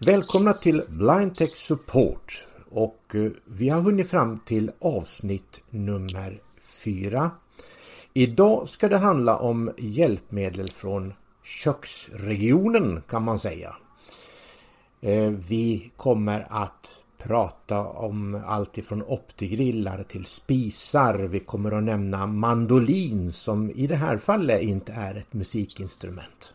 Välkomna till Blind Tech Support och eh, vi har hunnit fram till avsnitt nummer fyra. Idag ska det handla om hjälpmedel från köksregionen kan man säga. Eh, vi kommer att prata om allt ifrån optigrillar till spisar. Vi kommer att nämna mandolin som i det här fallet inte är ett musikinstrument.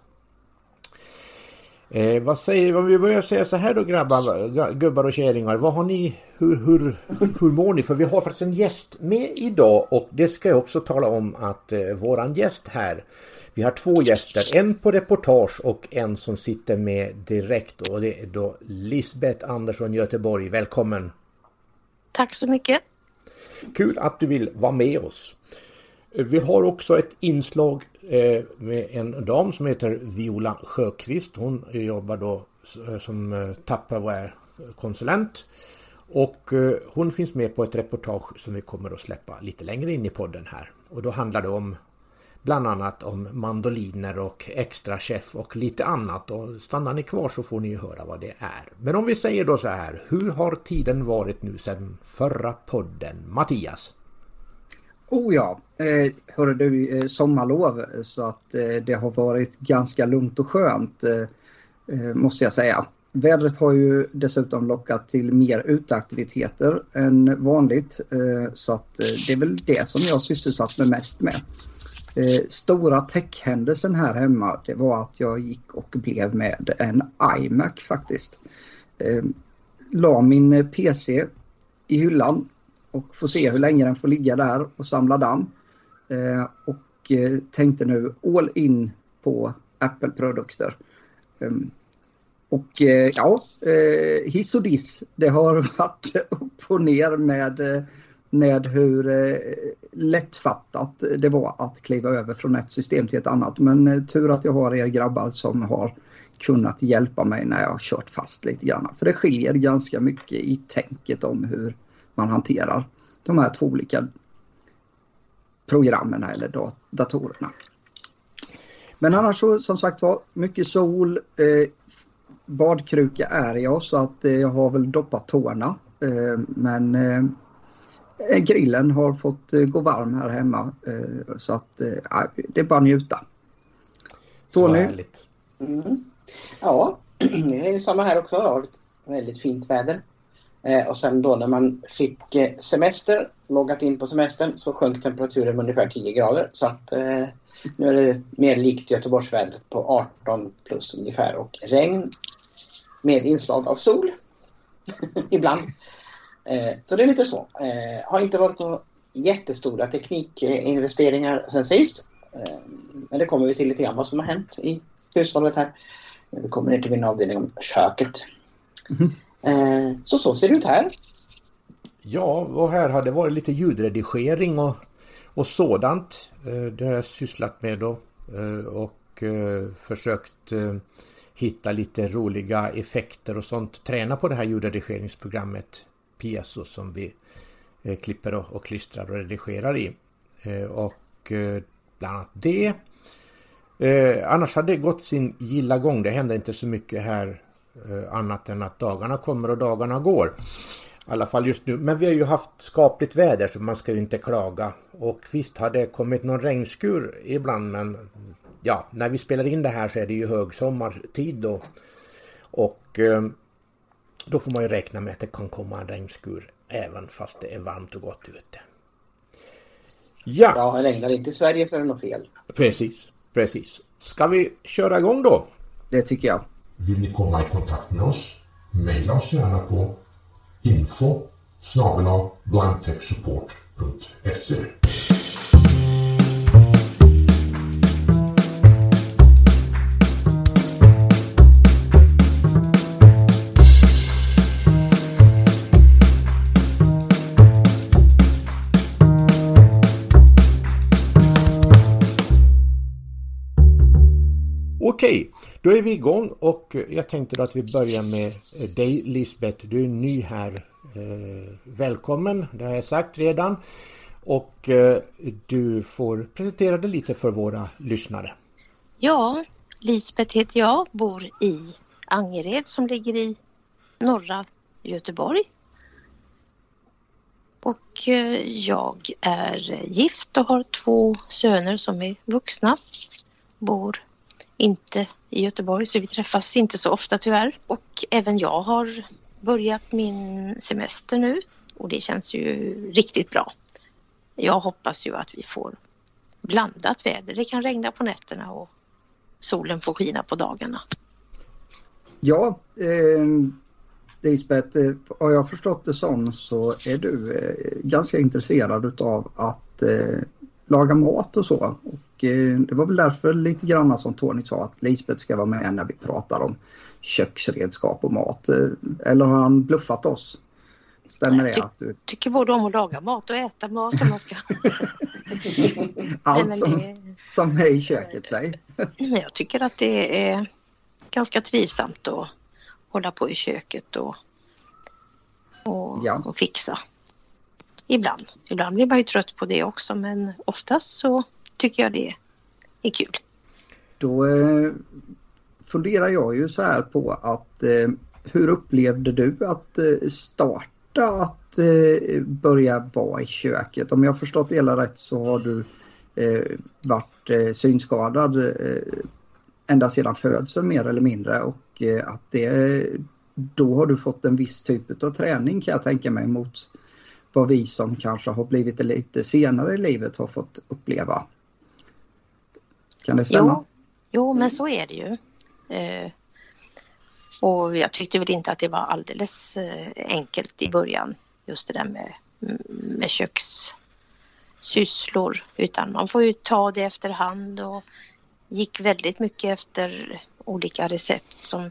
Eh, vad säger om vi börjar säga så här då grabbar, gubbar och kärringar. Vad har ni, hur, hur, hur mår ni? För vi har faktiskt en gäst med idag och det ska jag också tala om att eh, våran gäst här vi har två gäster, en på reportage och en som sitter med direkt och det är då Lisbeth Andersson Göteborg. Välkommen! Tack så mycket! Kul att du vill vara med oss. Vi har också ett inslag eh, Eh, med en dam som heter Viola Sjöqvist. Hon jobbar då eh, som eh, Tupperware-konsulent. Och hon finns med på ett reportage som vi kommer att släppa lite längre in i podden här. Och då handlar det om bland annat om mandoliner och extra chef och lite annat. Och stannar ni kvar så får ni höra vad det är. Men om vi säger då så här, hur har tiden varit nu sedan förra podden? Mattias? Oh ja, eh, hörru du, eh, sommarlov eh, så att eh, det har varit ganska lugnt och skönt eh, eh, måste jag säga. Vädret har ju dessutom lockat till mer uteaktiviteter än vanligt eh, så att eh, det är väl det som jag sysselsatt mig mest med. Eh, stora techhändelsen här hemma det var att jag gick och blev med en iMac faktiskt. Eh, la min eh, PC i hyllan och får se hur länge den får ligga där och samla damm. Eh, och eh, tänkte nu all in på Apple-produkter. Ehm, och eh, ja, eh, hiss och diss. Det har varit upp och ner med eh, med hur eh, lättfattat det var att kliva över från ett system till ett annat. Men eh, tur att jag har er grabbar som har kunnat hjälpa mig när jag har kört fast lite grann. För det skiljer ganska mycket i tänket om hur man hanterar de här två olika programmen eller datorerna. Men annars så som sagt var mycket sol. Eh, badkruka är jag så att eh, jag har väl doppat tårna. Eh, men eh, grillen har fått eh, gå varm här hemma. Eh, så att det är bara att njuta. Tony? Så härligt. Mm. Ja, det är samma här också. Det har varit väldigt fint väder. Eh, och sen då när man fick eh, semester, loggat in på semestern, så sjönk temperaturen med ungefär 10 grader. Så att eh, nu är det mer likt Göteborgsvädret på 18 plus ungefär och regn med inslag av sol ibland. Eh, så det är lite så. Eh, har inte varit några jättestora teknikinvesteringar sen sist. Eh, men det kommer vi till lite grann vad som har hänt i hushållet här. Vi kommer ner till min avdelning om köket. Mm. Eh, så så ser det ut här. Ja, och här har det varit lite ljudredigering och, och sådant. Eh, det har jag sysslat med då. Eh, och försökt hitta lite roliga effekter och sånt. Träna på det här ljudredigeringsprogrammet piezo som vi klipper och, och klistrar och redigerar i. Och bland annat det. annars hade det gått sin gilla gång. Det händer inte så mycket här annat än att dagarna kommer och dagarna går. I alla fall just nu. Men vi har ju haft skapligt väder så man ska ju inte klaga. Och visst har det kommit någon regnskur ibland men ja, när vi spelar in det här så är det ju högsommartid då. Och då får man ju räkna med att det kan komma en regnskur även fast det är varmt och gott ute. Ja, ja regnar det inte i Sverige så är det något fel. Precis, precis. Ska vi köra igång då? Det tycker jag. Vill ni komma i kontakt med oss? Maila oss gärna på info blindtechsupport.se Okej, då är vi igång och jag tänkte att vi börjar med eh, dig Lisbeth. Du är ny här. Eh, välkommen, det har jag sagt redan. Och eh, du får presentera dig lite för våra lyssnare. Ja, Lisbeth heter jag, bor i Angered som ligger i norra Göteborg. Och jag är gift och har två söner som är vuxna. Bor inte i Göteborg så vi träffas inte så ofta tyvärr. Och även jag har börjat min semester nu och det känns ju riktigt bra. Jag hoppas ju att vi får blandat väder. Det kan regna på nätterna och solen får skina på dagarna. Ja, eh, Lisbeth, eh, har jag förstått det som så är du eh, ganska intresserad av att eh, laga mat och så. Eh, det var väl därför lite grann som Tony sa att Lisbeth ska vara med när vi pratar om köksredskap och mat. Eh, eller har han bluffat oss? Stämmer det? Ty tycker både om att laga mat och äta mat om man ska. Allt som, det... som är i köket säg. jag tycker att det är ganska trivsamt att hålla på i köket och, och, ja. och fixa. Ibland. Ibland blir man ju trött på det också men oftast så tycker jag det är kul. Då eh, funderar jag ju så här på att eh, hur upplevde du att eh, starta att eh, börja vara i köket? Om jag förstått det hela rätt så har du eh, varit eh, synskadad eh, ända sedan födseln mer eller mindre och eh, att det då har du fått en viss typ av träning kan jag tänka mig mot vad vi som kanske har blivit lite senare i livet har fått uppleva. Kan det stämma? Jo, jo men så är det ju. Eh, och jag tyckte väl inte att det var alldeles eh, enkelt i början. Just det där med, mm, med kökssysslor. Utan man får ju ta det efterhand och gick väldigt mycket efter olika recept som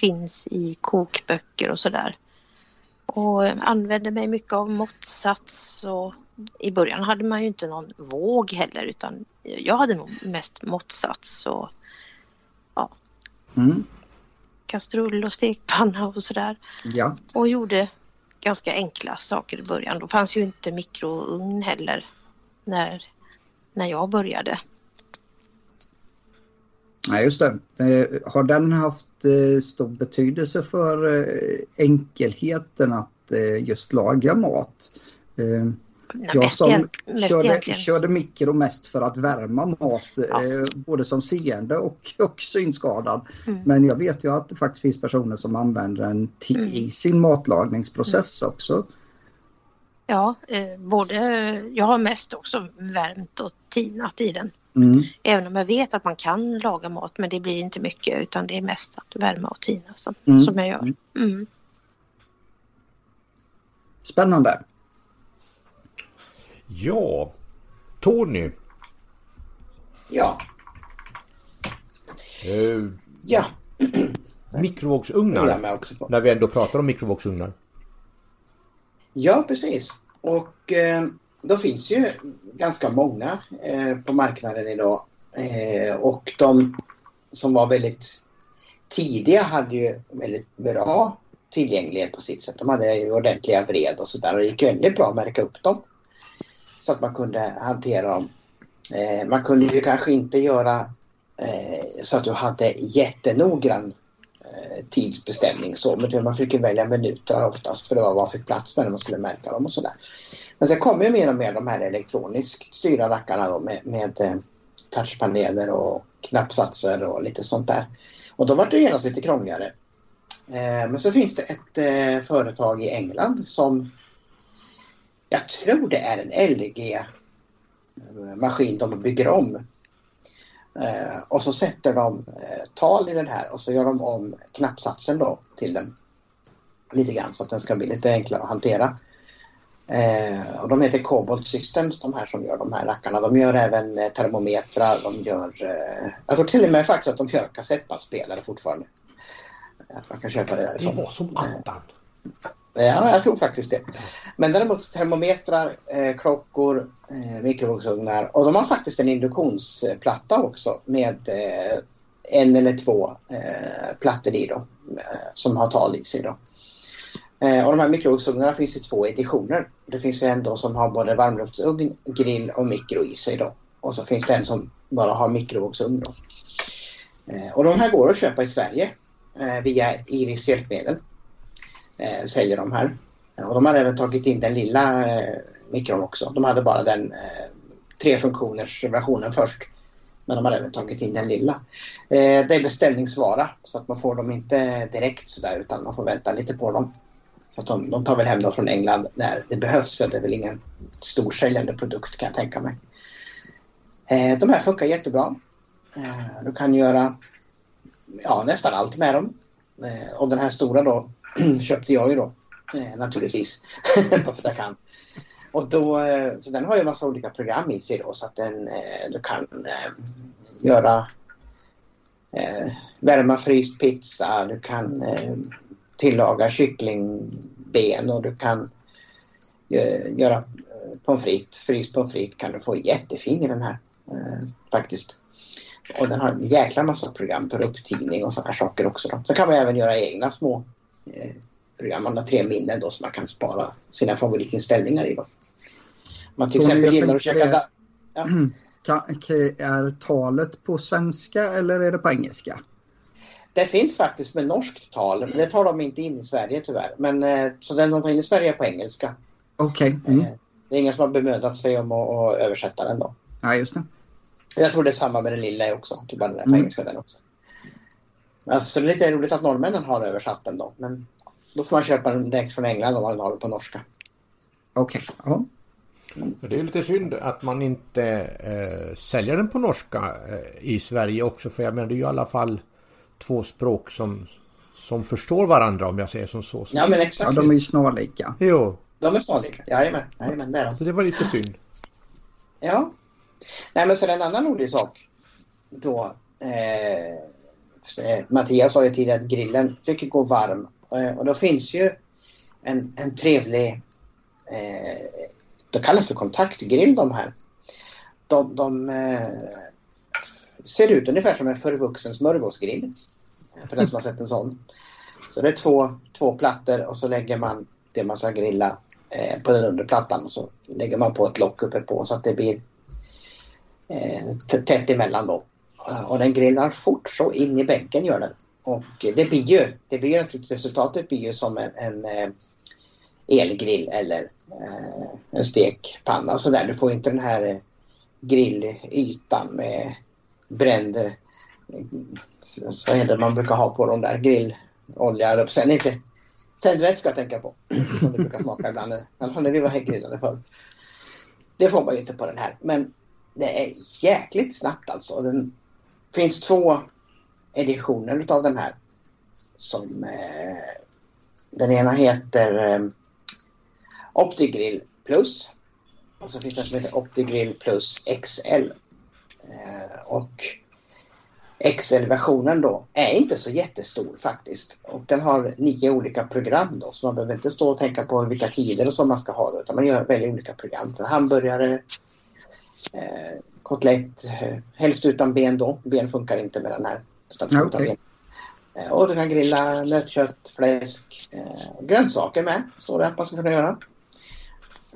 finns i kokböcker och sådär. Och använde mig mycket av måttsats och i början hade man ju inte någon våg heller utan jag hade nog mest måttsats och ja. Mm. Kastrull och stekpanna och sådär. Ja. Och gjorde ganska enkla saker i början. Då fanns ju inte mikrougn heller när, när jag började. Nej, just det. Eh, har den haft eh, stor betydelse för eh, enkelheten att just laga mat? Nej, jag som körde, körde mikro mest för att värma mat, ja. både som seende och, och synskadad. Mm. Men jag vet ju att det faktiskt finns personer som använder den till, mm. i sin matlagningsprocess mm. också. Ja, eh, både, jag har mest också värmt och tinat i den. Mm. Även om jag vet att man kan laga mat men det blir inte mycket utan det är mest att värma och tina som, mm. som jag gör. Mm. Spännande. Ja, Tony. Ja. Uh, ja. mikrovågsugnar. När vi ändå pratar om mikrovågsugnar. Ja, precis. Och eh, då finns ju ganska många eh, på marknaden idag. Eh, och de som var väldigt tidiga hade ju väldigt bra tillgänglighet på sitt sätt. De hade ju ordentliga vred och sådär och det gick väldigt bra att märka upp dem. Så att man kunde hantera dem. Eh, man kunde ju kanske inte göra eh, så att du hade jättenoggrann Eh, tidsbestämning så. Men man fick ju välja minuter oftast för det var vad man fick plats med när man skulle märka dem och sådär. Men sen kommer ju mer och mer de här elektroniskt styrda rackarna då med, med eh, touchpaneler och knappsatser och lite sånt där. Och då var det genast lite krångligare. Eh, men så finns det ett eh, företag i England som jag tror det är en LG-maskin de bygger om Eh, och så sätter de eh, tal i den här och så gör de om knappsatsen då till den lite grann så att den ska bli lite enklare att hantera. Eh, och de heter Cobalt Systems de här som gör de här rackarna. De gör även termometrar, de gör... Jag tror till och med faktiskt att de gör kassettbandspelare fortfarande. Att man kan köpa det därifrån. Det var som attan. Ja, jag tror faktiskt det. Men däremot termometrar, eh, klockor, eh, mikrovågsugnar och de har faktiskt en induktionsplatta också med eh, en eller två eh, plattor i då, eh, som har tal i sig. Då. Eh, och de här mikrovågsugnarna finns i två editioner. Det finns ju en då som har både varmluftsugn, grill och mikro i sig. Då. Och så finns det en som bara har mikrovågsugn. Då. Eh, och de här går att köpa i Sverige eh, via Iris hjälpmedel. Eh, säljer de här. Och de har även tagit in den lilla eh, mikron också. De hade bara den eh, tre funktioners versionen först. Men de har även tagit in den lilla. Eh, det är beställningsvara så att man får dem inte direkt sådär utan man får vänta lite på dem. Så att de, de tar väl hem dem från England när det behövs för det är väl ingen storsäljande produkt kan jag tänka mig. Eh, de här funkar jättebra. Eh, du kan göra ja, nästan allt med dem. Eh, och den här stora då köpte jag ju då eh, naturligtvis. för att jag kan. Och då, eh, så den har ju en massa olika program i sig då så att den, eh, du kan eh, göra eh, värma fryst pizza, du kan eh, tillaga kycklingben och du kan eh, göra eh, pommes frites, fryst pommes frites kan du få jättefin i den här eh, faktiskt. Och den har en jäkla massa program för upptidning och sådana saker också. Då. Så kan man även göra egna små eh, program. Man har tre minnen då som man kan spara sina favoritinställningar i. Då. Man till Så exempel gillar att käka... da- Ja. Är talet på svenska eller är det på engelska? Det finns faktiskt med norskt tal, men det tar de inte in i Sverige tyvärr. Men, eh, så den de tar in i Sverige är på engelska. Okej, mm. Eh, Det är ingen som har bemödat sig om att, att översätta den då. ja just det. Jag tror det är samma med den lilla också, typ bara den är på Mm. engelska den också. Alltså, det är lite roligt att norrmännen har översatt den då, men då får man köpa den direkt från England om man har den på norska. Okej, ja. Det är lite synd att man inte eh, säljer den på norska eh, i Sverige också. För jag menar det är ju i alla fall två språk som, som förstår varandra om jag säger som så. så. Ja, men ja exakt. de är ju snarlika. Jo, De är snarlika. Jajamän, jajamän det är de. så det var lite synd. Ja. Nej, men så en annan rolig sak. Då, eh, Eh, Mattias sa ju tidigare att grillen fick gå varm. Eh, och då finns ju en, en trevlig, eh, då kallas för kontaktgrill de här. De, de eh, ser ut ungefär som en förvuxen smörgåsgrill. För den som har sett en sån. Så det är två, två plattor och så lägger man det man ska grilla eh, på den undre plattan och så lägger man på ett lock uppe på så att det blir eh, tätt emellan då. Eh, och den grillar fort så in i bänken gör den. Och det blir ju, det blir ju naturligtvis, resultatet blir ju som en, en eh, elgrill eller eh, en stekpanna så där. Du får inte den här grillytan med bränd, så är det man brukar ha på de där grillolja. Sen inte tändvätska tänker jag på. Som det brukar smaka ibland. I alla fall när vi var grillade förr. Det får man ju inte på den här. Men det är jäkligt snabbt alltså. Den finns två editioner utav den här. Som eh, den ena heter eh, OptiGrill Plus. Och så finns det en som heter OptiGrill Plus XL. Eh, och XL-versionen då är inte så jättestor faktiskt. Och den har nio olika program då så man behöver inte stå och tänka på vilka tider och så man ska ha det utan man gör väldigt olika program för hamburgare, eh, kotlett, eh, helst utan ben då. Ben funkar inte med den här. Utan okej. ben. Eh, och du kan grilla nötkött, fläsk, eh, grönsaker med står det att man ska kunna göra.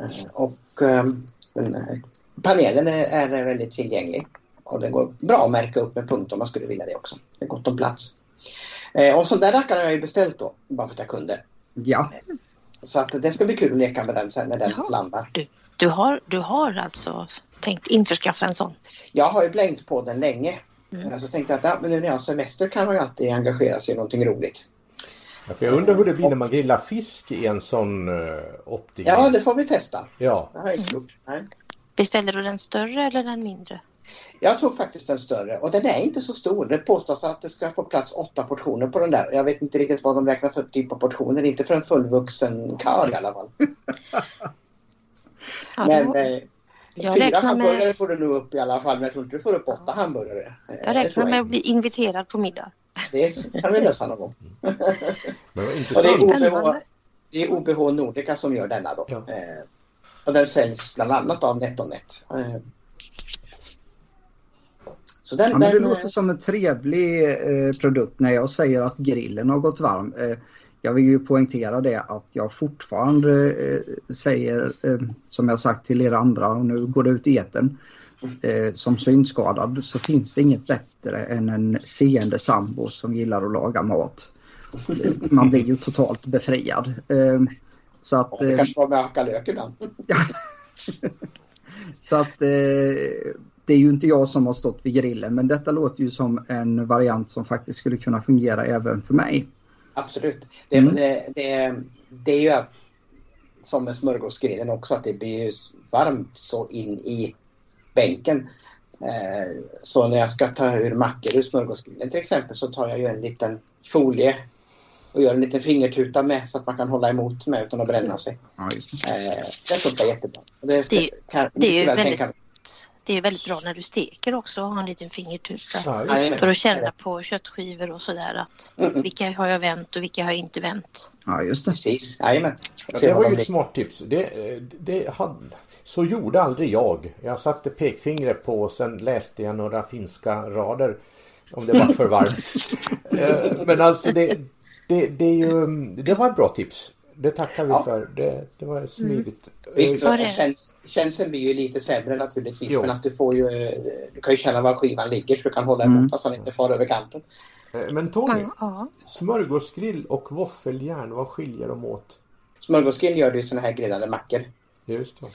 Eh, och eh, den, panelen är, är väldigt tillgänglig. Och det går bra att märka upp med punkt om man skulle vilja det också. Det är gott om plats. Och sån där rackare har jag ju beställt då, bara för att jag kunde. Ja, Så att det ska bli kul att leka med den sen när den Jaha. landar. Du, du, har, du har alltså tänkt införskaffa en sån? Jag har ju blängt på den länge. Mm. Så tänkte jag att ja, men nu när jag har semester kan man ju alltid engagera sig i någonting roligt. Ja, för jag undrar hur det blir när man grillar fisk i en sån uh, optik. Ja, det får vi testa. ja. Det har jag inte gjort. Nej. Beställde du den större eller den mindre? Jag tog faktiskt den större och den är inte så stor. Det påstås att det ska få plats åtta portioner på den där. Jag vet inte riktigt vad de räknar för typ av portioner. Inte för en fullvuxen karl i alla fall. Ja, men eh, jag fyra räknar med- hamburgare får du nog upp i alla fall. Men jag tror inte du får upp åtta hamburgare. Eh, jag det räknar tror med jag att bli inviterad på middag. Det kan vi lösa någon gång. Men vad Och det intressant. är OBH, det är OBH Nordica som gör denna då. Ja. Eh, och den säljs bland annat av NetOnNet. Eh, så den, ja men det den, låter som en trevlig eh, produkt när jag säger att grillen har gått varm. Eh, jag vill ju poängtera det att jag fortfarande eh, säger, eh, som jag sagt till er andra och nu går det ut i etern. eh, som synskadad så finns det inget bättre än en seende sambo som gillar att laga mat. Man blir ju totalt befriad. Eh, så att, det kanske var med att hacka lök ibland. så att det är ju inte jag som har stått vid grillen men detta låter ju som en variant som faktiskt skulle kunna fungera även för mig. Absolut. Det, mm. det, det, det är ju som med smörgåsgrillen också att det blir varmt så in i bänken. Eh, så när jag ska ta ur mackor ur smörgåsgrillen till exempel så tar jag ju en liten folie och gör en liten fingertuta med så att man kan hålla emot med utan att bränna sig. Ja, eh, det funkar jättebra. Det, det, kan, det är ju väldigt, det är väldigt bra när du steker också att ha en liten fingertuta. Ja, för att känna på köttskivor och sådär att mm. vilka har jag vänt och vilka har jag inte vänt. Ja just det. Precis, jajamän. Ja, det var ju ett smart tips. Det, det hade, så gjorde aldrig jag. Jag satte pekfingret på och sen läste jag några finska rader. Om det var för varmt. Eh, men alltså det, det, det, är ju, det var ett bra tips. Det tackar vi ja. för. Det, det var smidigt. Mm. Visst, käns känslan blir ju lite sämre naturligtvis. Jo. Men att du får ju, du kan ju känna var skivan ligger så du kan hålla emot mm. så han inte far över kanten. Eh, men Tony, ja. smörgåsgrill och våffeljärn, vad skiljer de åt? Smörgåsgrill gör du sådana här grillade mackor. Just det.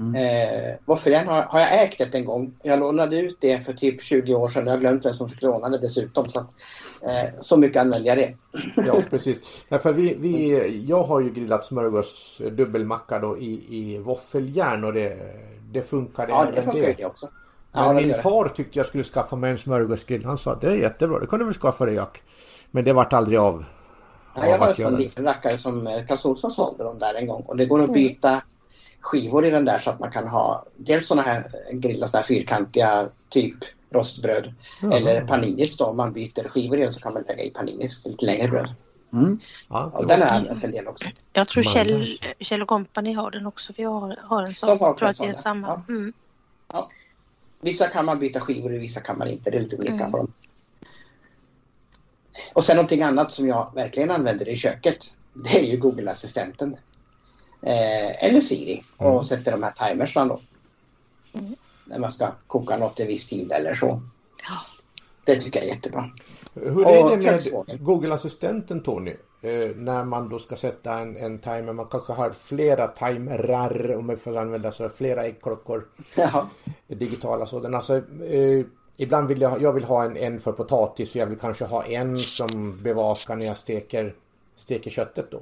Mm. Eh, våffeljärn har, har, jag ägt ett en gång. Jag lånade ut det för typ 20 år sedan. Jag har glömt vem som fick låna det dessutom. Så, att, eh, så mycket använder jag det. ja, precis. Därför vi, vi, jag har ju grillat smörgås dubbelmacka då i, i våffeljärn och det, det funkade Ja, det funkar det. också. Men ja, min far tyckte jag skulle skaffa mig en smörgåsgrill. Han sa det är jättebra, det kan du väl skaffa dig Jack. Men det vart aldrig av. Ja, jag har en sån liten rackare som eh, Olsson sålde dem där en gång. Och det går att mm. byta skivor i den där så att man kan ha dels sådana här grillar, sådana här fyrkantiga typ rostbröd. Mm. Eller paninis då, om man byter skivor i den så kan man lägga i paninis, lite längre bröd. Mm. Ja, ja, den har jag använt en del också. Jag tror Kjell, Kjell Company har den också, för jag har, har en sån. De har jag tror att det är samma. Ja. Mm. Ja. Vissa kan man byta skivor i, vissa kan man inte. Det är lite olika mm. på dem. Och sen någonting annat som jag verkligen använder i köket. Det är ju Google-assistenten eh, eller Siri och mm. sätter de här timersna då. Mm. När man ska koka något i viss tid eller så. Det tycker jag är jättebra. Hur är det med Google-assistenten Tony? Eh, när man då ska sätta en, en timer. Man kanske har flera timerar om man får använda så flera äggklockor. Digitala sådana. Alltså, eh, ibland vill jag, jag vill ha en, en för potatis och jag vill kanske ha en som bevakar när jag steker, steker köttet då.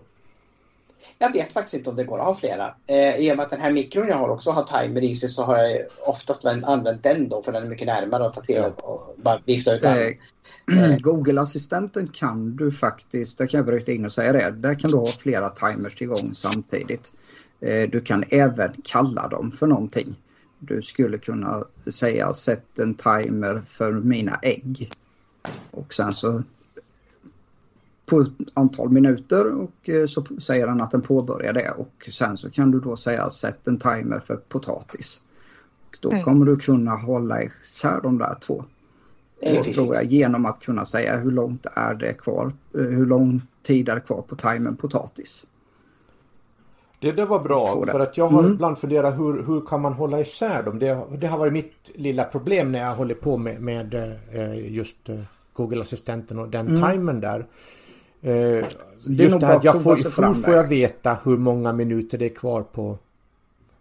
Jag vet faktiskt inte om det går att ha flera. Eh, I och med att den här mikron jag har också har timer i sig så har jag oftast använt den då för den är mycket närmare att ta till ja. och bara vifta ut den. Eh, Google-assistenten kan du faktiskt, där kan jag bryta in och säga det, där kan du ha flera timers igång samtidigt. Eh, du kan även kalla dem för någonting. Du skulle kunna säga sätt en timer för mina ägg. Och sen så på ett antal minuter och eh, så säger den att den påbörjar det och sen så kan du då säga sätt en timer för potatis. Och då mm. kommer du kunna hålla isär de där två. Då tror jag genom att kunna säga hur långt är det kvar, eh, hur lång tid är det kvar på timern potatis. Det där var bra för att jag har mm. ibland funderat hur, hur kan man hålla isär dem? Det, det har varit mitt lilla problem när jag håller på med, med eh, just Google-assistenten och den mm. timern där. Eh, just det här jag får, får, får jag veta hur många minuter det är kvar på,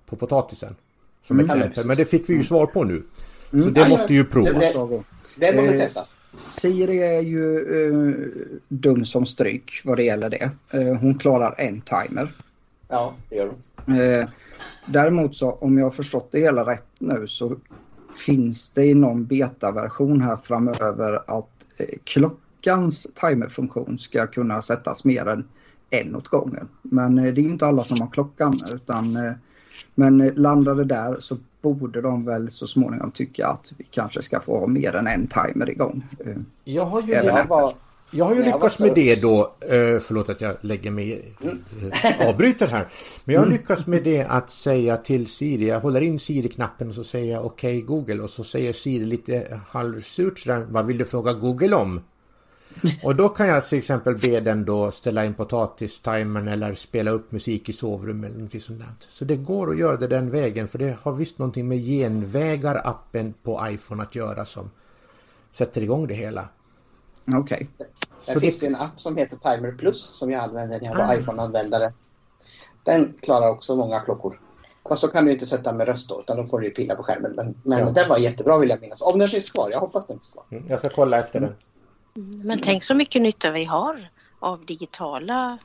på potatisen. Som mm, exempel. Men det fick vi ju svar på nu. Mm. Så det måste ju provas. Det, det, det måste eh, testas. Siri är ju eh, dum som stryk vad det gäller det. Eh, hon klarar en timer. Ja, det gör hon. Eh, däremot så om jag har förstått det hela rätt nu så finns det i någon betaversion här framöver att eh, klock klockans timerfunktion ska kunna sättas mer än en åt gången. Men eh, det är inte alla som har klockan utan eh, men landar det där så borde de väl så småningom tycka att vi kanske ska få ha mer än en timer igång. Eh, jag har ju, jag var, jag har ju lyckats med det då, förlåt att jag lägger mig avbryter här. Men jag har mm. lyckats med det att säga till Siri, jag håller in Siri-knappen och så säger jag okej okay, Google och så säger Siri lite halvsurt sådär, vad vill du fråga Google om? Och då kan jag till exempel be den då ställa in potatistimern eller spela upp musik i sovrummet eller något sånt där. Så det går att göra det den vägen för det har visst någonting med genvägar-appen på iPhone att göra som sätter igång det hela. Okej. Okay. Där finns det en app som heter Timer Plus som jag använder när jag var ah. iPhone-användare. Den klarar också många klockor. Fast då kan du inte sätta med röst då, utan då får du pilla på skärmen. Men, men ja. den var jättebra vill jag minnas. Om den finns kvar, jag hoppas den finns kvar. Mm, jag ska kolla efter den. Mm, men tänk så mycket nytta vi har av digitala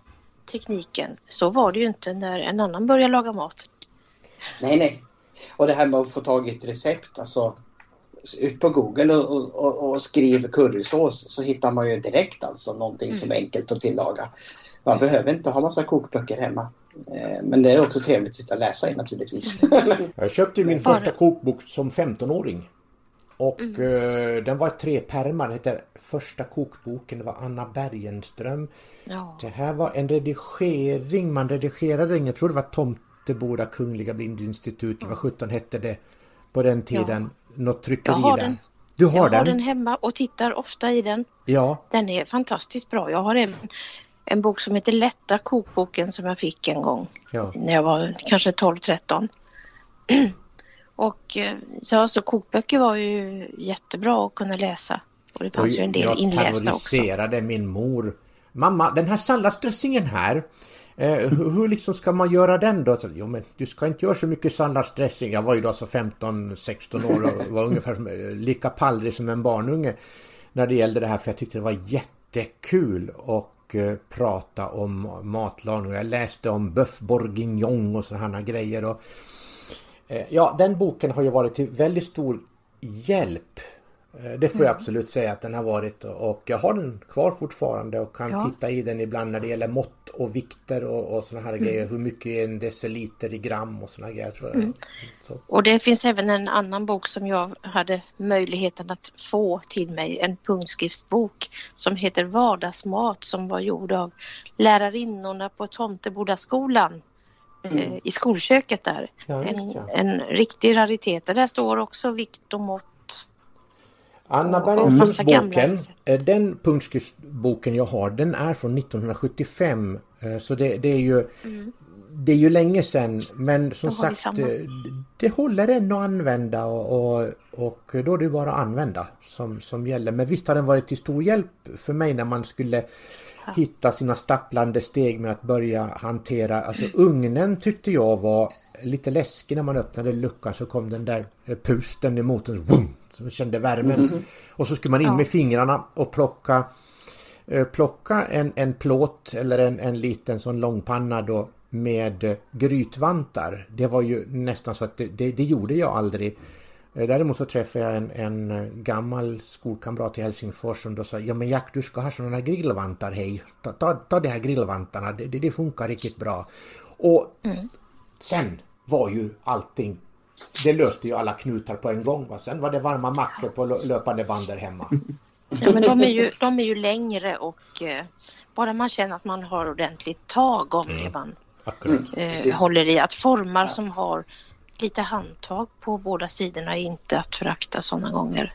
tekniken. Så var det ju inte när en annan började laga mat. Nej, nej. Och det här med att få tag i ett recept, alltså ut på Google och, och, och skriv currysås så hittar man ju direkt alltså någonting mm. som är enkelt att tillaga. Man mm. behöver inte ha massa kokböcker hemma. Eh, men det är också trevligt att läsa i naturligtvis. jag köpte min första kokbok som 15-åring. Och mm. uh, den var tre pärmar. Den heter Första kokboken. Det var Anna Bergenström. Ja. Det här var en redigering. Man redigerade den. Jag tror det var Tomteboda Kungliga Blindinstitut. Vad sjutton hette det på den tiden. Ja. Något tryckeri jag har där. Den. Du har jag den? har den hemma och tittar ofta i den. Ja. Den är fantastiskt bra. Jag har även en bok som heter Lätta kokboken som jag fick en gång ja. när jag var kanske 12-13. och eh, ja, så kokböcker var ju jättebra att kunna läsa. Och det fanns och ju en del inlästa också. Jag terroriserade min mor. Mamma, den här salladsdressingen här. Eh, hur, hur liksom ska man göra den då? Så, jo men du ska inte göra så mycket salladsdressing. Jag var ju då så 15-16 år och var ungefär som, eh, lika pallrig som en barnunge. När det gällde det här för jag tyckte det var jättekul. Och eh, prata om matlagning. Jag läste om bœuf bourguignon och sådana grejer. Och, ja, den boken har ju varit till väldigt stor hjälp Eh, det får jag mm. absolut säga att den har varit och jag har den kvar fortfarande och kan ja. titta i den ibland när det gäller mått och vikter och, och sådana här mm. grejer. Hur mycket är en deciliter i gram och sådana grejer. Tror jag. Mm. Och det finns även en annan bok som jag hade möjligheten att få till mig. En punktskriftsbok som heter Vardagsmat som var gjord av lärarinnorna på Tomtebodaskolan. Mm. Eh, I skolköket där. Ja, en, en riktig raritet. Där står också vikt och mått Anna Bergströms-boken, eh, den punktskriftsboken jag har, den är från 1975. Eh, så det, det är ju mm. Det är ju länge sedan men som sagt det håller än att använda och, och, och, då är det bara använda som, som gäller. Men visst har den varit till stor hjälp för mig när man skulle ja. Hitta sina stapplande steg med att börja hantera. Alltså ugnen tyckte jag var lite läskig när man öppnade luckan så kom den där pusten emot en. Boom! som kände värmen. Mm. Och så skulle man in med fingrarna och plocka eh, plocka en, en plåt eller en, en liten sån långpanna då med grytvantar. Det var ju nästan så att det, det, det gjorde jag aldrig. Eh, däremot så träffade jag en, en gammal skolkamrat i Helsingfors som då sa Ja men Jack du ska ha sådana här grillvantar hej. Ta, ta, ta de här grillvantarna, det, det, det funkar riktigt bra. Och mm. sen var ju allting det löste ju alla knutar på en gång. Va? Sen var det varma mackor på löpande band där hemma. Ja, men de är ju, de är ju längre och eh, bara man känner att man har ordentligt tag om mm. det man eh, håller i. Att formar ja. som har lite handtag på båda sidorna är inte att förakta sådana gånger.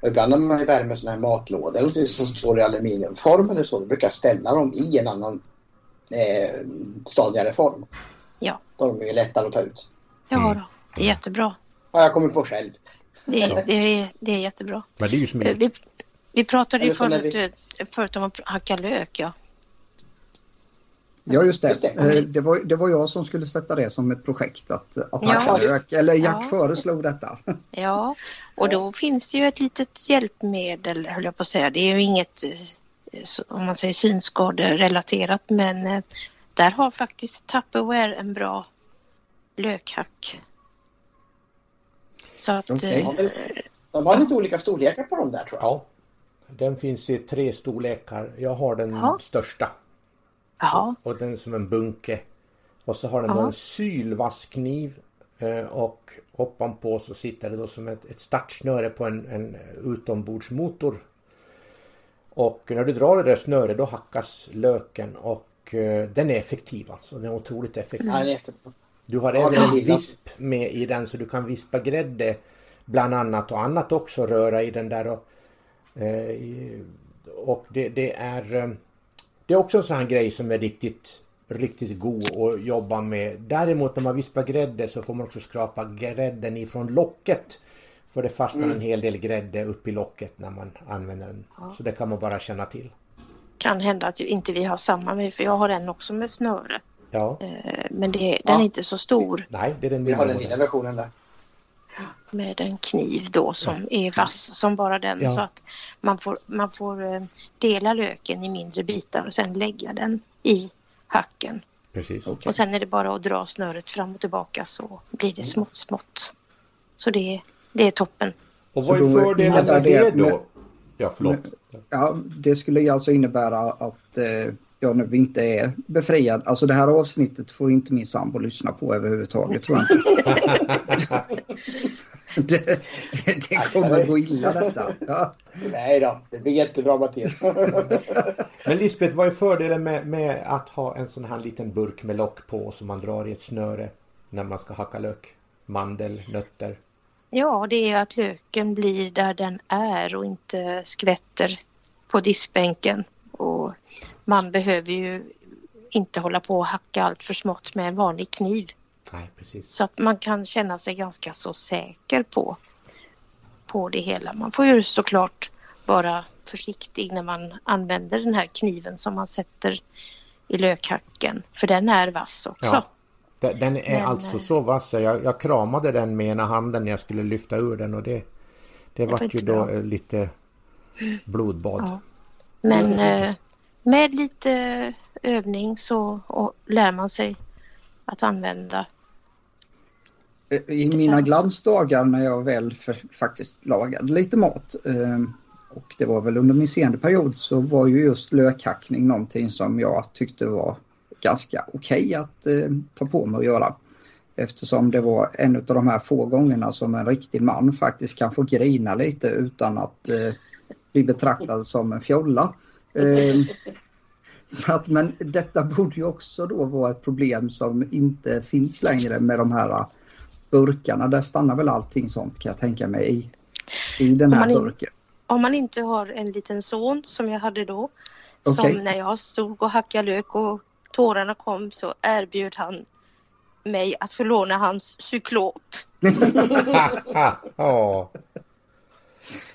Och ibland när man värmer sådana här matlådor som står i aluminiumform eller så, då brukar jag ställa dem i en annan eh, stadigare form. Ja. Då är de ju lättare att ta ut. Ja, mm. då. det är jättebra. Har jag kommit på själv. Det är, det är, det är jättebra. Men det är ju vi, vi pratade ju förut, vi... Eh, förut om att hacka lök, ja. Ja just det. Just det. Eh, det. var, det var jag som skulle sätta det som ett projekt att, att hacka ja. Eller Jack ja. föreslog detta. Ja, och då finns det ju ett litet hjälpmedel höll jag på att säga. Det är ju inget eh, om man säger synskaderelaterat men där har faktiskt Tupperware en bra lökhack. Så att... Okay. Eh, de har lite olika storlekar på dem där tror jag. Ja. Den finns i tre storlekar. Jag har den ja. största. Ja. Och den som en bunke. Och så har den en sylvasskniv eh, och ovanpå så sitter det då som ett, ett startsnöre på en, en utombordsmotor. Och när du drar det där snöret då hackas löken och eh, den är effektiv alltså. Den är otroligt effektiv. Mm. Du har även en visp med i den så du kan vispa grädde bland annat och annat också röra i den där och, eh, och det, det är Det är också en sån här grej som är riktigt Riktigt god att jobba med. Däremot när man vispar grädde så får man också skrapa grädden ifrån locket. För det fastnar Mm. en hel del grädde upp i locket när man använder den. Så det kan man bara känna till. Kan hända att inte vi har samma med för jag har den också med snöre. Ja, Eh, Men det, den Ja. är inte så stor nej det är den Vi har den lilla versionen där. Med en kniv då som är vass som bara den. Ja. Så att man får, man får eh, dela löken i mindre bitar och sen lägga den i hacken. Precis. Okej. Och sen är det bara att dra snöret fram och tillbaka så blir det smått smått. Så det, det är toppen. Och vad är fördelen med det det- då? Ja, förlåt. Ja, det skulle alltså innebära att eh, jag nu inte är befriad. Alltså det här avsnittet får inte min sambo lyssna på överhuvudtaget tror jag inte. det, det kommer gå illa detta. Ja. Nej då, det blir jättebra Mattias. Men Lisbeth, vad är fördelen med, med att ha en sån här liten burk med lock på som man drar i ett snöre när man ska hacka lök? Mandel, nötter. Ja, det är att löken blir där den är och inte skvätter på diskbänken. Och man behöver ju inte hålla på och hacka allt för smått med en vanlig kniv. Nej, precis. Så att man kan känna sig ganska så säker på, på det hela. Man får ju såklart vara försiktig när man använder den här kniven som man sätter i lökhacken. För den är vass också. Ja. Den är Men, alltså eh, så vass. Jag, jag kramade den med ena handen när jag skulle lyfta ur den och det, det var vart ju då bra. eh, lite blodbad. Ja. Men eh, med lite övning så och lär man sig att använda. I mina glansdagar när jag väl faktiskt lagade lite mat eh, och det var väl under min senare period så var ju just lökhackning någonting som jag tyckte var ganska okej att eh, ta på mig att göra. Eftersom det var en av de här få gångerna som en riktig man faktiskt kan få grina lite utan att eh, bli betraktad som en fjolla. Eh, så att, men detta borde ju också då vara ett problem som inte finns längre med de här eh, burkarna. Där stannar väl allting sånt kan jag tänka mig i, i den Om här in- burken. Om man inte har en liten son som jag hade då. Okej. Som när jag stod och hackade lök och tårarna kom så erbjöd han mig att få låna hans cyklop. ja,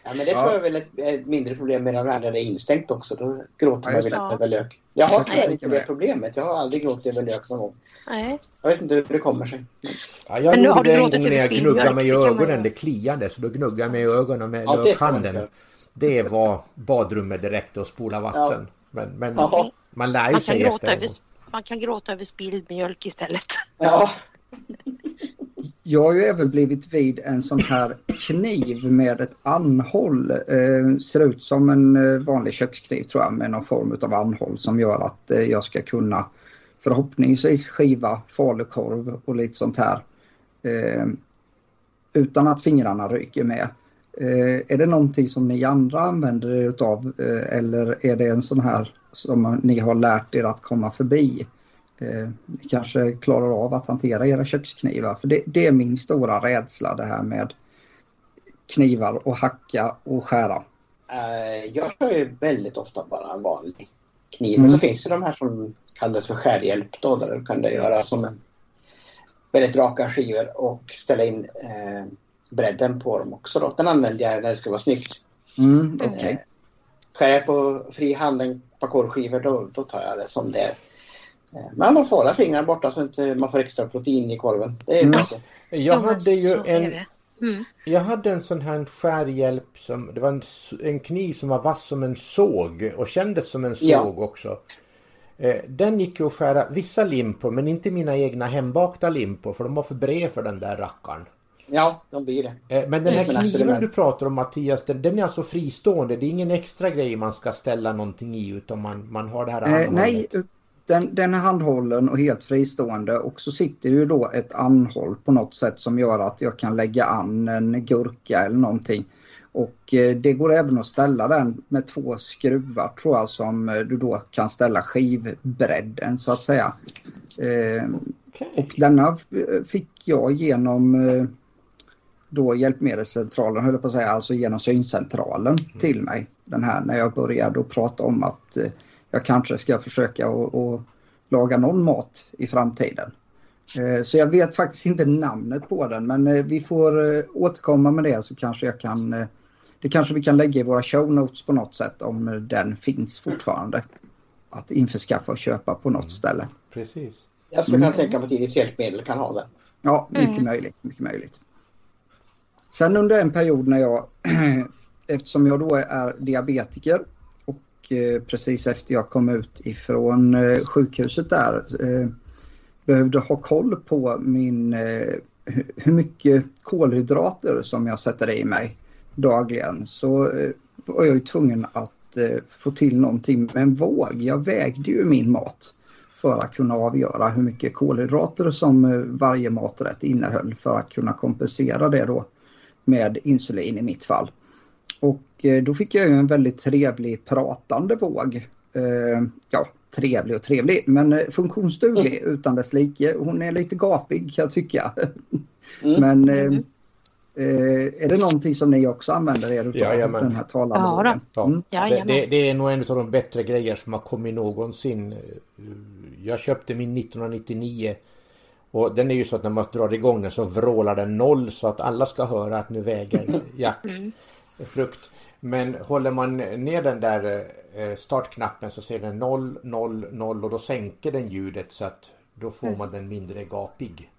Ja, men det Ja. tror jag är väl ett, ett mindre problem med när det är instängt också. Då gråter Ja, man väl det. inte över lök. Jag har tyvärr inte det problemet. Jag har aldrig gråtit över lök någon gång. Nej. Jag vet inte hur det kommer sig. Ja, jag Men nu har du det gråtit över jag gnuggade mig i det ögonen. Det kliade så då gnuggade jag mig i ögonen med Ja, det lökhanden. göra. Det var badrummet direkt och spola vatten. Men, men man lär ju Man sig efter över, man kan gråta över spilld mjölk istället. Ja, Jag har ju även blivit vid en sån här kniv med ett anhåll. Eh, ser ut som en eh, vanlig kökskniv tror jag med någon form av anhåll som gör att eh, jag ska kunna förhoppningsvis skiva falukorv och lite sånt här. Eh, utan att fingrarna ryker med. Eh, är det någonting som ni andra använder er utav eh, eller är det en sån här som ni har lärt er att komma förbi? Eh, ni kanske klarar av att hantera era köksknivar. För det, det är min stora rädsla det här med knivar och hacka och skära. eh, jag kör ju väldigt ofta bara en vanlig kniv. Mm. Men så finns det de här som kallas för skärhjälp då. Där du kan det göra som en väldigt raka skivor och ställa in eh, bredden på dem också. Då. Den använder jag när det ska vara snyggt. Mm, Okej. Eh, skär jag på fri hand en par korvskivor då, då tar jag det som det är. Eh, Men man får hålla fingrarna borta så inte man får extra protein i korven. Det är Mm. Jag hade ju en. Mm. jag hade en sån här skärhjälp som, det var en, en kniv som var vass som en såg och kändes som en såg Ja. också. Eh, Den gick ju att skära vissa lim på men inte mina egna hembakta lim på för de var för bred för den där rackaren. Ja, de blir det. Eh, Men den här Mm, kniven du pratar om Mattias, den, den är alltså fristående. Det är ingen extra grej man ska ställa någonting i utan man, man har det här Eh, nej, den, den är handhållen och helt fristående och så sitter ju då ett anhåll på något sätt som gör att jag kan lägga an en gurka eller någonting. Och eh, det går även att ställa den med två skruvar tror jag som eh, du då kan ställa skivbredden så att säga. Eh, Okej. och denna eh, fick jag genom då hjälpmedelscentralen, höll jag på att säga, alltså genom syncentralen mm. till mig. Den här när jag började prata om att jag kanske ska försöka att laga någon mat i framtiden. Eh, så jag vet faktiskt inte namnet på den men eh, vi får eh, återkomma med det så kanske jag kan det kanske vi kan lägga i våra show notes på något sätt om den finns fortfarande. Att införskaffa och köpa på något mm. ställe. Precis. Jag skulle kunna mm. tänka mig att Iris hjälpmedel kan ha det. Ja, mycket mm. möjligt. Mycket möjligt. Sen under en period när jag, eftersom jag då är diabetiker Eh, precis efter jag kom ut ifrån eh, sjukhuset där eh, behövde ha koll på min, hur mycket kolhydrater som jag sätter i mig dagligen så var jag ju tvungen att få till någonting med en våg. Jag vägde ju min mat för att kunna avgöra hur mycket kolhydrater som varje maträtt innehöll för att kunna kompensera det då med insulin i mitt fall. Och då fick jag ju en väldigt trevlig pratande våg. Ja, trevlig och trevlig men eh, funktionsduglig mm. utan dess like. Hon är lite gapig kan jag tycka. Mm. Men eh, mm. eh, är det någonting som ni också använder er utav? Ja, den här talarvågen? Ja, mm. det, det, det, är nog en av de bättre grejer som har kommit någonsin. Jag köpte min 1999 och den är ju så att när man drar igång den så vrålar den noll så att alla ska höra att nu väger Jack mm. Frukt. Men håller man ner den där eh, startknappen så ser den 0, 0, 0 och då sänker den ljudet så att då får mm. man den mindre gapig.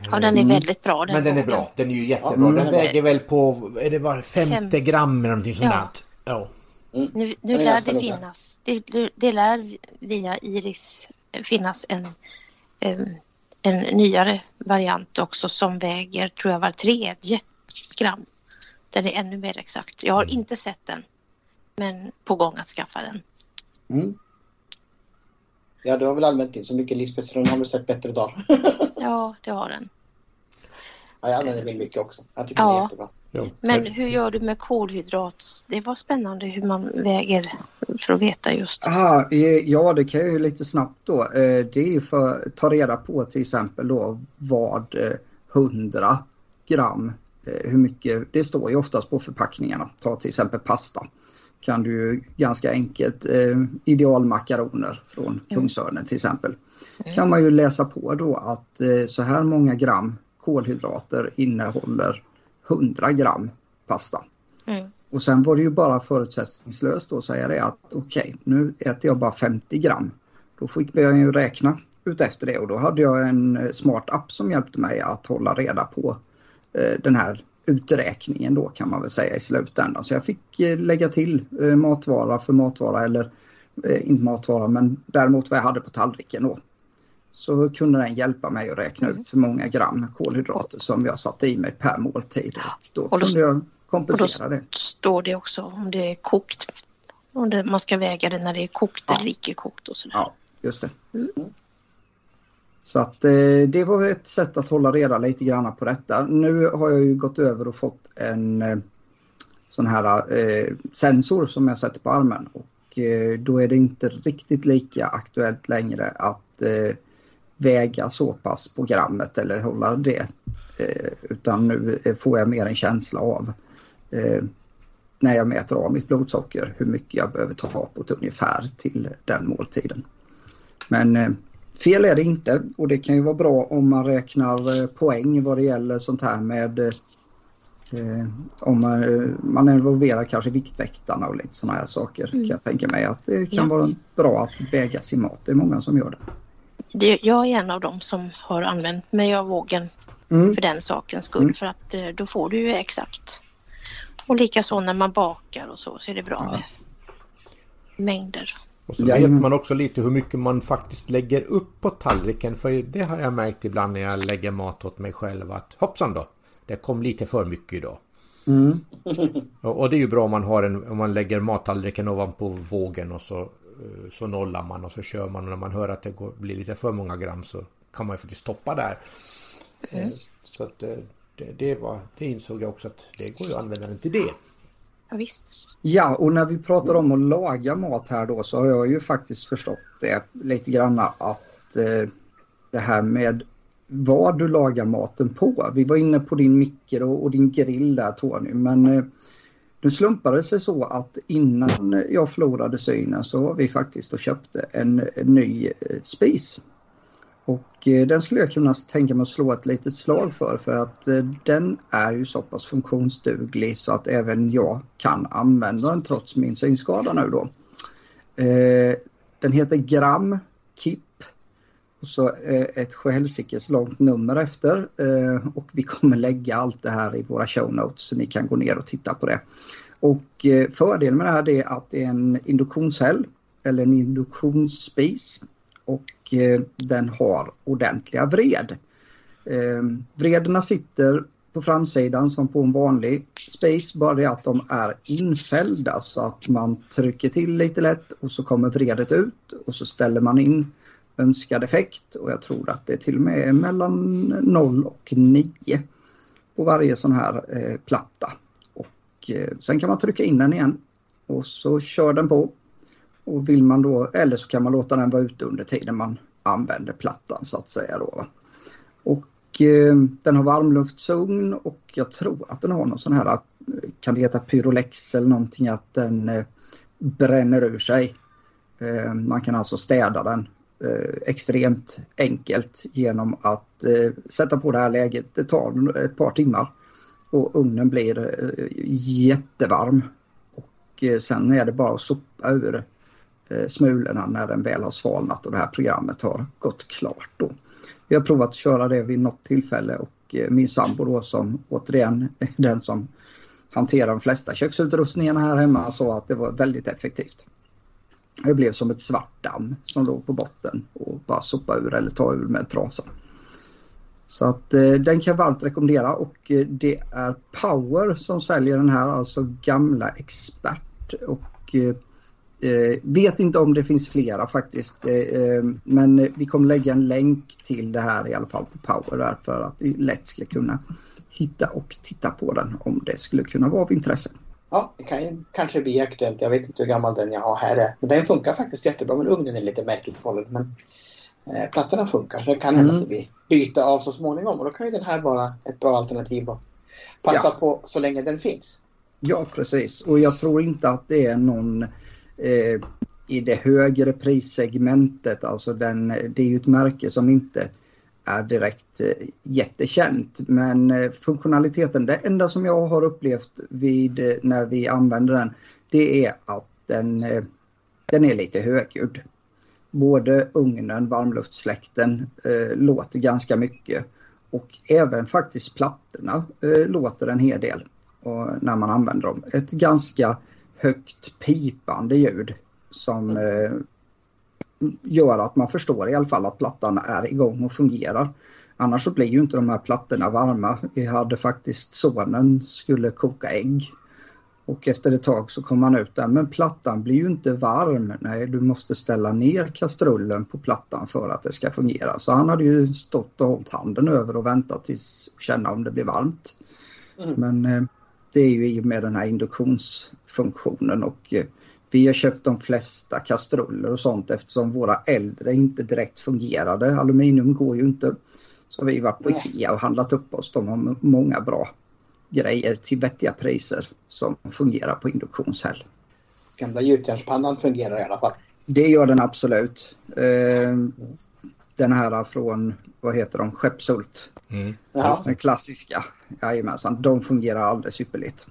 Ja den är mm. väldigt bra. Den Men den är bra. Den är ju jättebra. Den väger väl på, är det var 50 gram eller någonting sånt ja. ja. Mm. Nu, nu lär det finnas, det, det lär via Iris finnas en, en nyare variant också som väger tror jag var tredje gram. Den är ännu mer exakt. Jag har mm. inte sett den. Men på gång att skaffa den. Mm. Ja, du har väl använt din så mycket Lisbeth så den har väl sett bättre dagar. ja, det har den. Ja, jag använder min mycket också. Jag tycker ja. den är jättebra. Ja. Men hur gör du med kolhydrat? Det var spännande hur man väger för att veta just. Aha, ja, det kan jag ju lite snabbt då. Eh, det är ju för att ta reda på till exempel då vad 100 eh, gram Eh, hur mycket, det står ju oftast på förpackningarna. Ta till exempel pasta. Kan du ganska enkelt, eh, idealmakaroner från mm. Kungsörnen till exempel. Mm. Kan man ju läsa på då att eh, så här många gram kolhydrater innehåller 100 gram pasta. Mm. Och sen var det ju bara förutsättningslöst att säga det att okej, okay, nu äter jag bara 50 gram. Då fick jag ju räkna ut efter det och då hade jag en eh, smart app som hjälpte mig att hålla reda på Eh, den här uträkningen då kan man väl säga i slutändan. Så jag fick eh, lägga till eh, matvara för matvara eller inte matvara men däremot vad jag hade på tallriken då. Så kunde den hjälpa mig att räkna ut hur många gram kolhydrater som jag satte i mig per måltid. Och då, och då kunde jag kompensera och då det. står det också om det är kokt. Om det, man ska väga det när det är kokt ja. eller icke kokt och sådär. Ja, just det. Mm. Så att eh, det var ett sätt att hålla reda lite grann på detta. Nu har jag ju gått över och fått en eh, sån här eh, sensor som jag sätter på armen och eh, då är det inte riktigt lika aktuellt längre att eh, väga så pass på grammet eller hålla det. Eh, utan nu eh, får jag mer en känsla av eh, när jag mäter av mitt blodsocker hur mycket jag behöver ta på ett ungefär till den måltiden. Men eh, Fel är det inte och det kan ju vara bra om man räknar eh, poäng vad det gäller sånt här med eh, om man, eh, man involverar kanske Viktväktarna och lite sådana här saker. Mm. Kan jag tänka mig att det kan ja. vara bra att väga sin mat. Det är många som gör det. det jag är en av dem som har använt mig av vågen mm. för den sakens skull mm. för att eh, då får du ju exakt. Och likaså när man bakar och så så är det bra ja. med mängder. Och så vet man också lite hur mycket man faktiskt lägger upp på tallriken. För det har jag märkt ibland när jag lägger mat åt mig själv att hoppsan då. Det kom lite för mycket idag. Mm. Och det är ju bra om man har en, om man lägger mattallriken ovanpå vågen och så, eh, så nollar man och så kör man. Och när man hör att det går, blir lite för många gram så kan man ju faktiskt stoppa där. Mm. Så att eh, det, det, var, det insåg jag också att det går ju att använda den till det. Ja, visst. Ja, och när vi pratar om att laga mat här då så har jag ju faktiskt förstått det lite grann att eh, det här med vad du lagar maten på. Vi var inne på din mikro och din grill där Tony, men eh, nu slumpade det sig så att innan jag förlorade synen så var vi faktiskt och köpte en, en ny eh, spis. Och eh, den skulle jag kunna tänka mig att slå ett litet slag för för att eh, den är ju så pass funktionsduglig så att även jag kan använda den trots min synskada nu då. Eh, den heter Gram KIP och så eh, ett sjuhelsikes långt nummer efter eh, och vi kommer lägga allt det här i våra show notes så ni kan gå ner och titta på det. Och eh, fördelen med det här är att det är en induktionshäll eller en induktionsspis och Eh, den har ordentliga vred. Eh, vrederna sitter på framsidan som på en vanlig space bara det att de är infällda så att man trycker till lite lätt och så kommer vredet ut och så ställer man in önskad effekt och jag tror att det till och med är mellan 0 och 9 på varje sån här eh, platta. Och eh, sen kan man trycka in den igen och så kör den på. Och vill man då, eller så kan man låta den vara ute under tiden man använder plattan så att säga då. Och eh, den har varmluftsugn och jag tror att den har någon sån här, kan det heta pyrolex eller någonting att den eh, bränner ur sig. Eh, man kan alltså städa den eh, extremt enkelt genom att eh, sätta på det här läget. Det tar ett par timmar och ugnen blir eh, jättevarm. Och eh, sen är det bara att sopa ur Eh, smulorna när den väl har svalnat och det här programmet har gått klart. Då. Vi har provat att köra det vid något tillfälle och eh, min sambo då som återigen är den som hanterar de flesta köksutrustningarna här hemma sa att det var väldigt effektivt. Det blev som ett svart damm som låg på botten och bara sopa ur eller ta ur med trasa. Så att eh, den kan jag varmt rekommendera och eh, det är Power som säljer den här, alltså gamla expert. Och eh, eh vet inte om det finns flera faktiskt. Eh, eh, men vi kommer lägga en länk till det här i alla fall på Power där för att vi lätt ska kunna hitta och titta på den om det skulle kunna vara av intresse. Ja, det kan ju kanske bli aktuellt. Jag vet inte hur gammal den jag har här är. Men den funkar faktiskt jättebra men ugnen är lite märkligt förhållen. Men eh, plattorna funkar så det kan hända mm. att vi byter av så småningom. Och då kan ju den här vara ett bra alternativ att passa ja. på så länge den finns. Ja, precis. Och jag tror inte att det är någon eh, i det högre prissegmentet. Alltså den, det är ju ett märke som inte är direkt eh, jättekänt. Men eh, funktionaliteten, det enda som jag har upplevt vid eh, när vi använder den, det är att den, den är lite högljudd. Både ugnen, varmluftsfläkten eh, låter ganska mycket och även faktiskt plattorna eh, låter en hel del och, när man använder dem. Ett ganska högt pipande ljud som eh, gör att man förstår i alla fall att plattan är igång och fungerar. Annars så blir ju inte de här plattorna varma. Vi hade faktiskt sonen skulle koka ägg. Och efter ett tag så kom han ut där, men plattan blir ju inte varm. Nej, du måste ställa ner kastrullen på plattan för att det ska fungera. Så han hade ju stått och hållit handen över och väntat tills känna om det blir varmt. Mm. Men eh, det är ju i och med den här induktionsfunktionen och eh, vi har köpt de flesta kastruller och sånt eftersom våra äldre inte direkt fungerade. Aluminium går ju inte. Så vi varit på Ikea och handlat upp oss. De har många bra grejer till vettiga priser som fungerar på induktionshäll. Gamla gjutjärnspannan fungerar i alla fall. Det gör den absolut. Eh, den här från, vad heter de, Skeppshult. Mm. Den klassiska. Jajamensan, de fungerar alldeles ypperligt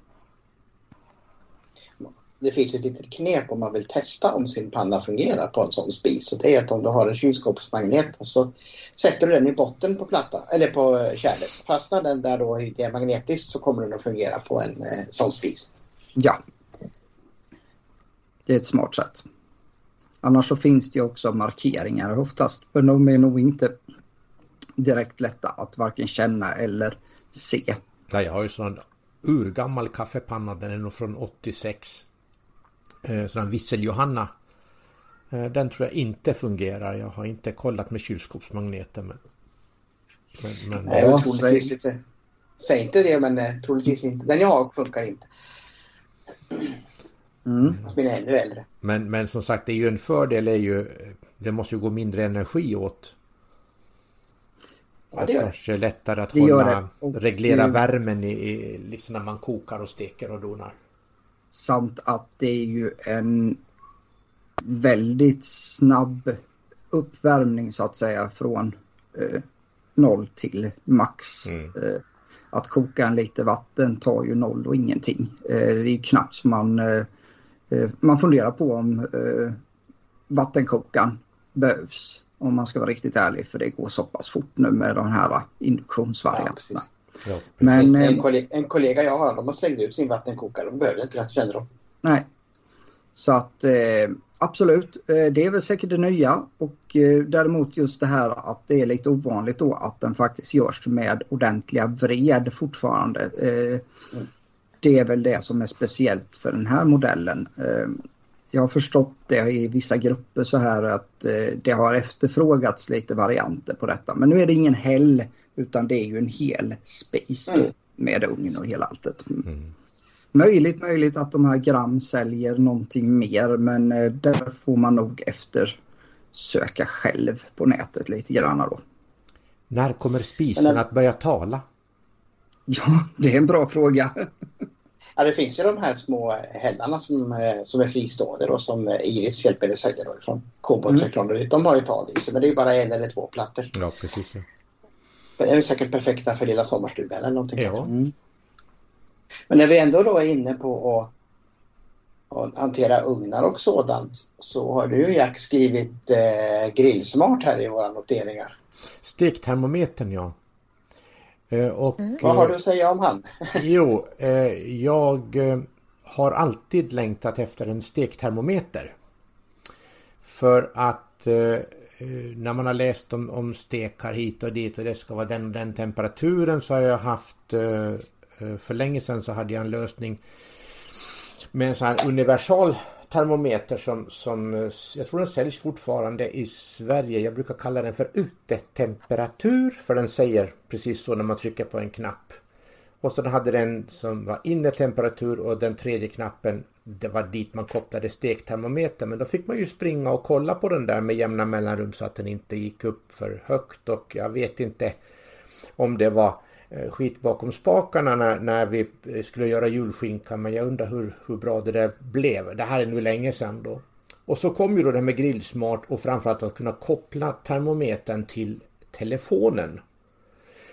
det finns ett litet knep om man vill testa om sin panna fungerar på en sån spis. Och det är att om du har en kylskåpsmagnet så sätter du den i botten på platta eller på eh, kärlet. Fastnar den där då det är magnetiskt så kommer den att fungera på en eh, sån spis. Ja. Det är ett smart sätt. Annars så finns det också markeringar oftast. Men de är nog inte direkt lätta att varken känna eller se. Ja, jag har ju sån urgammal kaffepanna. Den är nog från 86 eh, sån Vissel-Johanna. Eh, den tror jag inte fungerar. Jag har inte kollat med kylskåpsmagneten. Men, men, men... Nej, jag troligtvis inte. Säg inte det, men eh, troligtvis inte. Den jag har funkar inte. Mm. Jag är ännu äldre. Men, men som sagt, det är ju en fördel är ju det måste ju gå mindre energi åt. Ja, det kanske det. lättare att hålla, reglera det, värmen i, i, liksom när man kokar och steker och donar. Samt att det är ju en väldigt snabb uppvärmning så att säga från eh, noll till max. Mm. Eh, att koka en liter vatten tar ju noll och ingenting. Eh, det är ju knappt som man, eh, eh, man funderar på om eh, vattenkokaren behövs. Om man ska vara riktigt ärlig för det går så pass fort nu med de här induktionsvarianterna. Ja, Men, en, kollega, en kollega jag har, de har slängt ut sin vattenkokare. De behöver inte rätt känner de. Nej. Så att eh, absolut, eh, det är väl säkert det nya och eh, däremot just det här att det är lite ovanligt då att den faktiskt görs med ordentliga vred fortfarande. Mm. Det är väl det som är speciellt för den här modellen. Jag har förstått det i vissa grupper så här att det har efterfrågats lite varianter på detta. Men nu är det ingen häll utan det är ju en hel space mm. med ugn och hela alltet. Mm. Möjligt, möjligt att de här gram säljer någonting mer men eh, där får man nog efter söka själv på nätet lite grann då. När kommer spisen att börja tala? Ja, det är en bra fråga. Ja, det finns ju de här små hällarna som, eh, som är fristående och som Iris hjälper dig sälja då från Kobolt mm. De har ju tal i sig men det är ju bara en eller två plattor. Ja, precis. Ja. Det är säkert perfekta för lilla sommarstugan eller någonting. Ja. Mm. Men när vi ändå då är inne på att, att hantera ugnar och sådant så har du Jack skrivit eh, Grillsmart här i våra noteringar. Stektermometern ja. Eh, och, mm. Vad har du att säga om han? jo, eh, jag eh, har alltid längtat efter en stektermometer. För att eh, när man har läst om, om stekar hit och dit och det ska vara den och den temperaturen så har jag haft eh, Eh, för länge sedan så hade jag en lösning med en sån här universal termometer som, som eh, jag tror den säljs fortfarande i Sverige. Jag brukar kalla den för utetemperatur för den säger precis så när man trycker på en knapp. Och sen hade den som var innetemperatur och den tredje knappen det var dit man kopplade stektermometern. Men då fick man ju springa och kolla på den där med jämna mellanrum så att den inte gick upp för högt och jag vet inte om det var Eh, skit bakom spakarna när, när vi eh, skulle göra julskinka men jag undrar hur, hur bra det där blev. Det här är nu länge sedan då. Och så kom ju då det med Grillsmart och framförallt att kunna koppla termometern till telefonen.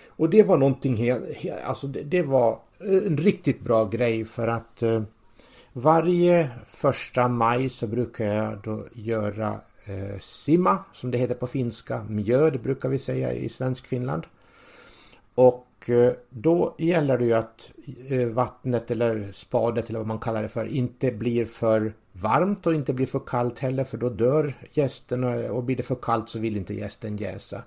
Och det var någonting helt, alltså det, det, var eh, en riktigt bra grej för att eh, varje första maj så brukar jag då göra eh, simma som det heter på finska. Mjöd brukar vi säga i svensk Finland. Och Eh, då gäller det ju att eh, vattnet eller spadet eller vad man kallar det för inte blir för varmt och inte blir för kallt heller för då dör gästen och blir det för kallt så vill inte gästen jäsa.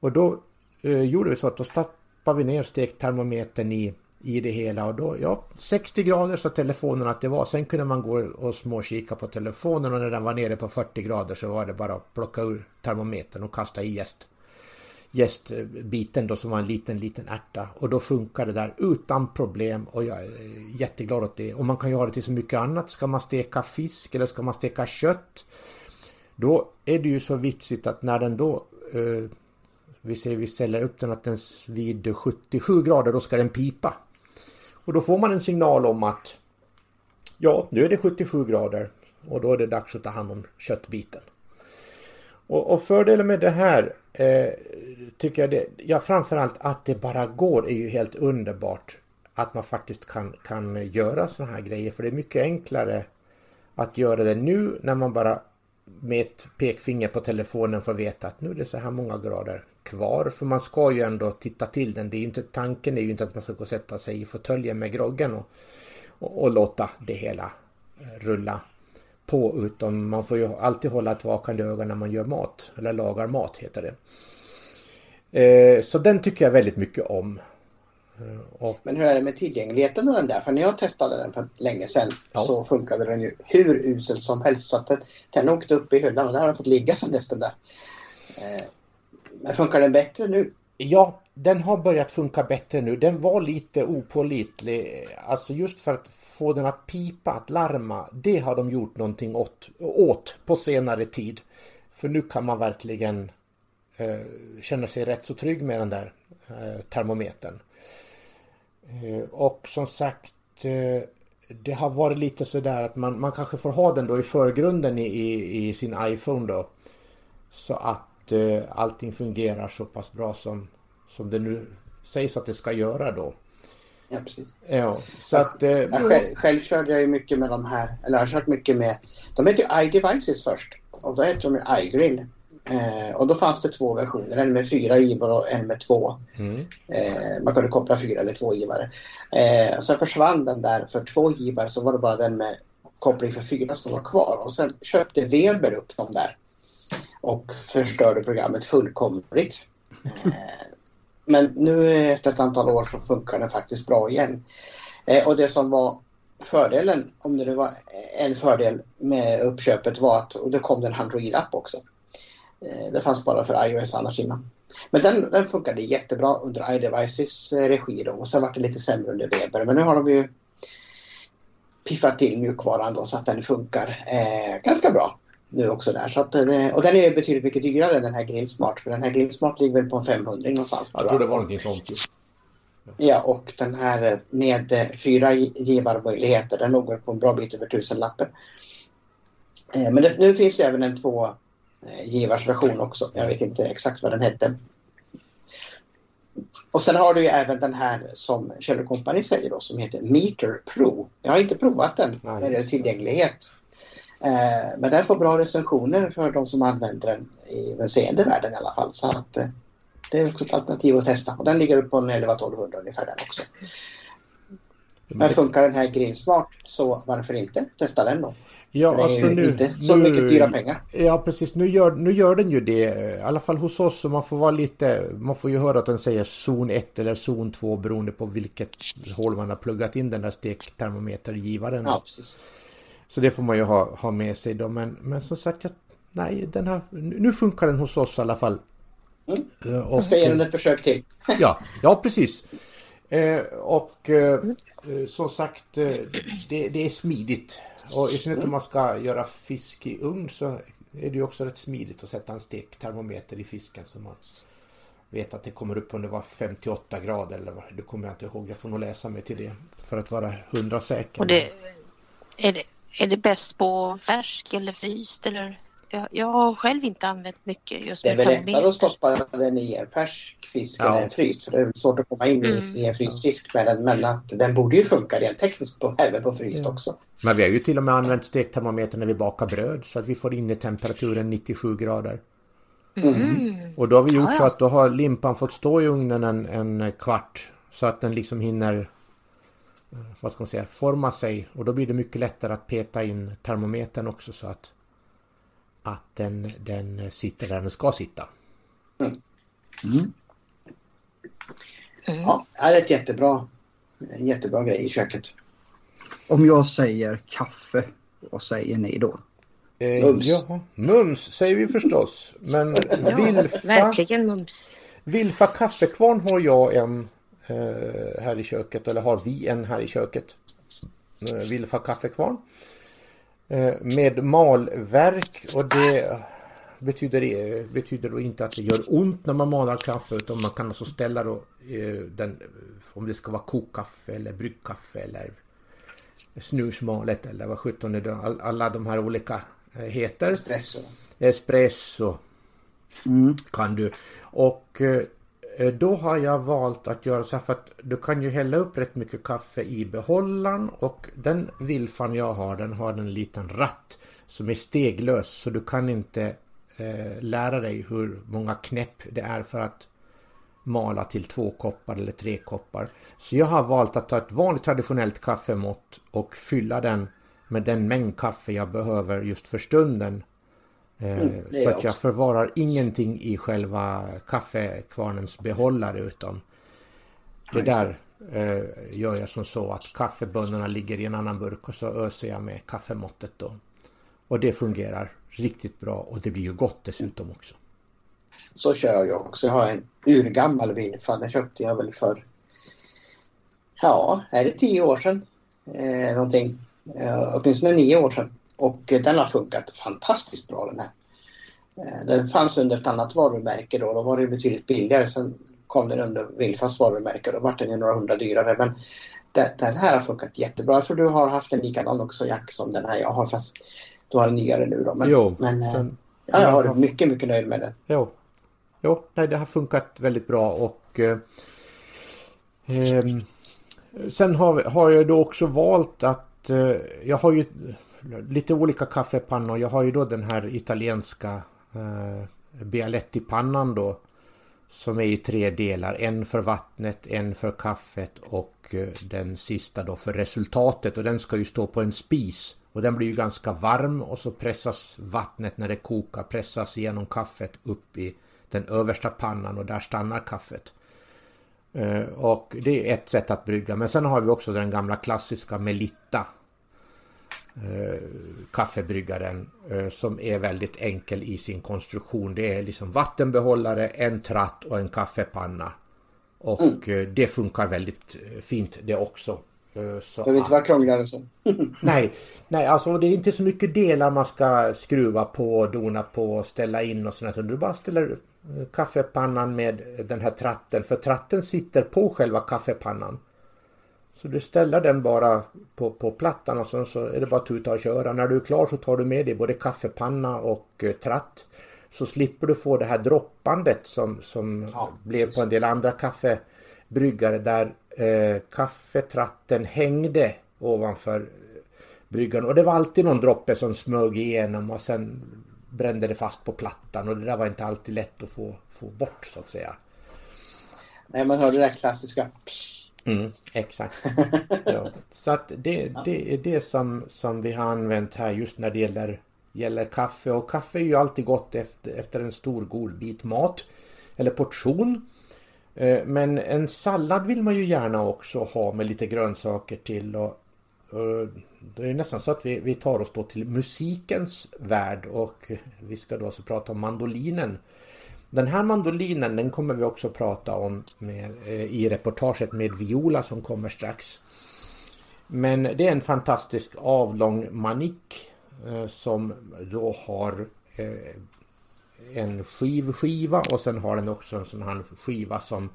Och då eh, gjorde vi så att då stappade vi ner stektermometern i, i det hela och då, ja, 60 grader sa telefonen att det var. Sen kunde man gå och småkika på telefonen och när den var nere på 40 grader så var det bara att plocka ur termometern och kasta i gäst gästbiten då som var en liten, liten ärta. Och då funkar det där utan problem och jag är jätteglad åt det. Och man kan göra det till så mycket annat. Ska man steka fisk eller ska man steka kött? Då är det ju så vitsigt att när den då eh, vi säger vi säljer upp den att den vid 77 grader då ska den pipa. Och då får man en signal om att ja, nu är det 77 grader och då är det dags att ta hand om köttbiten. Och, och fördelen med det här eh, tycker jag det, ja framförallt att det bara går är ju helt underbart. Att man faktiskt kan, kan göra sådana här grejer för det är mycket enklare att göra det nu när man bara med ett pekfinger på telefonen får veta att nu är det så här många grader kvar. För man ska ju ändå titta till den. Det är inte, tanken är ju inte att man ska gå och sätta sig i fåtöljen med groggen och, och, och låta det hela rulla på utan man får ju alltid hålla ett vakande öga när man gör mat. Eller lagar mat heter det. Eh, så den tycker jag väldigt mycket om. Eh, och... Men hur är det med tillgängligheten av den där? För när jag testade den för länge sedan ja. så funkade den ju hur uselt som helst. Så att den, den åkte upp i hyllan och där har den fått ligga sedan dess den där. Eh, men funkar den bättre nu? Ja, den har börjat funka bättre nu. Den var lite opålitlig. Alltså just för att få den att pipa, att larma. Det har de gjort någonting åt, åt på senare tid. För nu kan man verkligen eh, känna sig rätt så trygg med den där eh, termometern. Eh, och som sagt eh, det har varit lite sådär att man, man kanske får ha den då i förgrunden i, i, i sin iPhone då. Så att eh, allting fungerar så pass bra som, som det nu sägs att det ska göra då. Ja, precis. Ja, så att... Eh, jag själv, själv körde jag ju mycket med de här, eller jag har kört mycket med, de heter ju iDevices först och då heter de ju iGrill. Eh, och då fanns det två versioner, en med fyra givare och en med två. Mm. Eh, man kunde koppla fyra eller två givare. Eh, sen försvann den där för två givare så var det bara den med koppling för fyra som var kvar. Och sen köpte Weber upp dem där och förstörde programmet fullkomligt. Eh, men nu efter ett antal år så funkar den faktiskt bra igen. Eh, och det som var fördelen, om det nu var en fördel med uppköpet var att det kom en Android-app också. Eh, det fanns bara för iOS annars innan. Men den, den funkade jättebra under iDevices regi då och sen var det lite sämre under Weber. Men nu har de ju piffat till mjukvaran då så att den funkar eh, ganska bra nu också där. Så att, eh, och den är betydligt mycket dyrare än den här Grillsmart för den här Grillsmart ligger väl på en 500 någonstans. Jag tror det var någonting sånt. Ja, och den här med fyra givarmöjligheter den låg på en bra bit över tusenlappen. Eh, men det, nu finns det även en två Eh, givarsversion också. Jag vet inte exakt vad den hette. Och sen har du ju även den här som Kjell Company säger då som heter Meter Pro. Jag har inte provat den när det är tillgänglighet. Eh, men den får bra recensioner för de som använder den i den seende världen i alla fall. Så att eh, det är också ett alternativ att testa. Och den ligger upp på en 11-1200 ungefär den också. Men funkar den här Grillsmart så varför inte testa den då? Ja, det alltså nu, inte så nu, mycket dyra pengar. Ja, precis. Nu gör, nu gör den ju det. I alla fall hos oss. Så man får vara lite... Man får ju höra att den säger zon 1 eller zon 2 beroende på vilket hål man har pluggat in den där stektermometergivaren. Ja, precis. Så det får man ju ha, ha med sig då. Men, men som sagt, jag, nej, den här, nu funkar den hos oss i alla fall. Mm. Och, jag ska ge den ett försök till. ja, ja, precis. Eh, och eh, eh, som sagt, eh, det, det, är smidigt. Och i synnerhet om man ska göra fisk i ugn så är det ju också rätt smidigt att sätta en stektermometer i fisken så man vet att det kommer upp under 58 grader eller vad. Det kommer jag inte ihåg. Jag får nog läsa mig till det för att vara hundra säker. Och det, är, det, är det bäst på färsk eller fryst eller? Jag, jag har själv inte använt mycket just Det är väl lättare att stoppa den i en färsk fisk ja. än en fryst. För det är svårt att komma in i, mm. i en fryst fisk med den. Men att den borde ju funka rent tekniskt på, även på fryst ja. också. Men vi har ju till och med använt stektermometer när vi bakar bröd. Så att vi får in i temperaturen 97 grader. Mm. Och då har vi gjort ja, så att då har limpan fått stå i ugnen en, en kvart. Så att den liksom hinner vad ska man säga, forma sig. Och då blir det mycket lättare att peta in termometern också så att att den, den sitter där den ska sitta. Mm. Mm. Ja, det är ett jättebra, en jättebra grej i köket. Om jag säger kaffe, vad säger ni då? Eh, mums. Ja, mums säger vi förstås. Men ja, Vilfa... Verkligen mums. Vilfa kaffekvarn har jag en eh, här i köket. Eller har vi en här i köket. Eh, Vilfa kaffekvarn. Eh, med malverk och det betyder, det betyder då inte att det gör ont när man malar kaffe utan man kan alltså ställa då eh, den, om det ska vara kokkaffe eller bryggkaffe eller snusmalet eller vad sjutton det då, alla de här olika eh, heter. Espresso. Espresso. Mm. Kan du. Och Eh, Eh, då har jag valt att göra så här för att du kan ju hälla upp rätt mycket kaffe i behållaren och den vilfan jag har den har en liten ratt som är steglös så du kan inte eh, lära dig hur många knäpp det är för att mala till två koppar eller tre koppar. Så jag har valt att ta ett vanligt traditionellt kaffemått och fylla den med den mängd kaffe jag behöver just för stunden mm, så att jag förvarar ingenting i själva kaffekvarnens behållare utan det där eh, gör jag som så att kaffebönnorna ligger i en annan burk och så öser jag med kaffemåttet då. Och det fungerar riktigt bra och det blir ju gott dessutom också. Så kör jag också. Jag har en urgammal vinfa. Den köpte jag väl för ja, är det tio år sedan? Eh, någonting. Eh, åtminstone nio år sedan. Och den har funkat fantastiskt bra den här. Eh, Den fanns under ett annat varumärke då. Då var det betydligt billigare. Sen kom den under Wilfas varumärke. Då var den ju några hundra dyrare. Men det, den här har funkat jättebra. Jag tror du har haft en likadan också Jack som den här jag har. Fast du har en nyare nu då. Men, Jo, men eh, den- ja, jag har varit mycket, mycket nöjd med den. Jo, jo nej, det har funkat väldigt bra och eh, ehm, Sen har, har jag då också valt att eh, jag har ju lite olika kaffepannor. Jag har ju då den här italienska eh, Bialetti-pannan då. Som är i tre delar. En för vattnet, en för kaffet och eh, den sista då för resultatet. Och den ska ju stå på en spis. Och den blir ju ganska varm och så pressas vattnet när det kokar. Pressas genom kaffet upp i den översta pannan och där stannar kaffet. Eh, och det är ett sätt att brygga. Men sen har vi också den gamla klassiska Melitta eh, Kaffebryggaren eh, som är väldigt enkel i sin konstruktion. Det är liksom vattenbehållare, en tratt och en kaffepanna. Och eh, det funkar väldigt fint det också. Så Behöver inte vara krångligare än så. Nej, nej, alltså det är inte så mycket delar man ska skruva på, dona på, ställa in och sånt. Du bara ställer kaffepannan med den här tratten. För tratten sitter på själva kaffepannan. Så du ställer den bara på, på plattan och sen så är det bara att tuta och köra. När du är klar så tar du med dig både kaffepanna och eh, tratt. Så slipper du få det här droppandet som, som Ja, blev precis. på en del andra kaffebryggare där eh, kaffetratten hängde ovanför bryggan. Och det var alltid någon droppe som smög igenom och sen brände det fast på plattan och det där var inte alltid lätt att få, få bort så att säga. Nej, man hör det där klassiska. psh. Mm, exakt. ja. Så att det, det är det som, som vi har använt här just när det gäller, gäller kaffe. Och kaffe är ju alltid gott efter, efter en stor god bit mat. Eller portion. Eh, Men en sallad vill man ju gärna också ha med lite grönsaker till. Och, och det är nästan så att vi, vi tar oss då till musikens värld och vi ska då alltså prata om mandolinen. Den här mandolinen den kommer vi också prata om med, eh, i reportaget med Viola som kommer strax. Men det är en fantastisk avlång manik eh, som då har eh, en skivskiva och sen har den också en sån här skiva som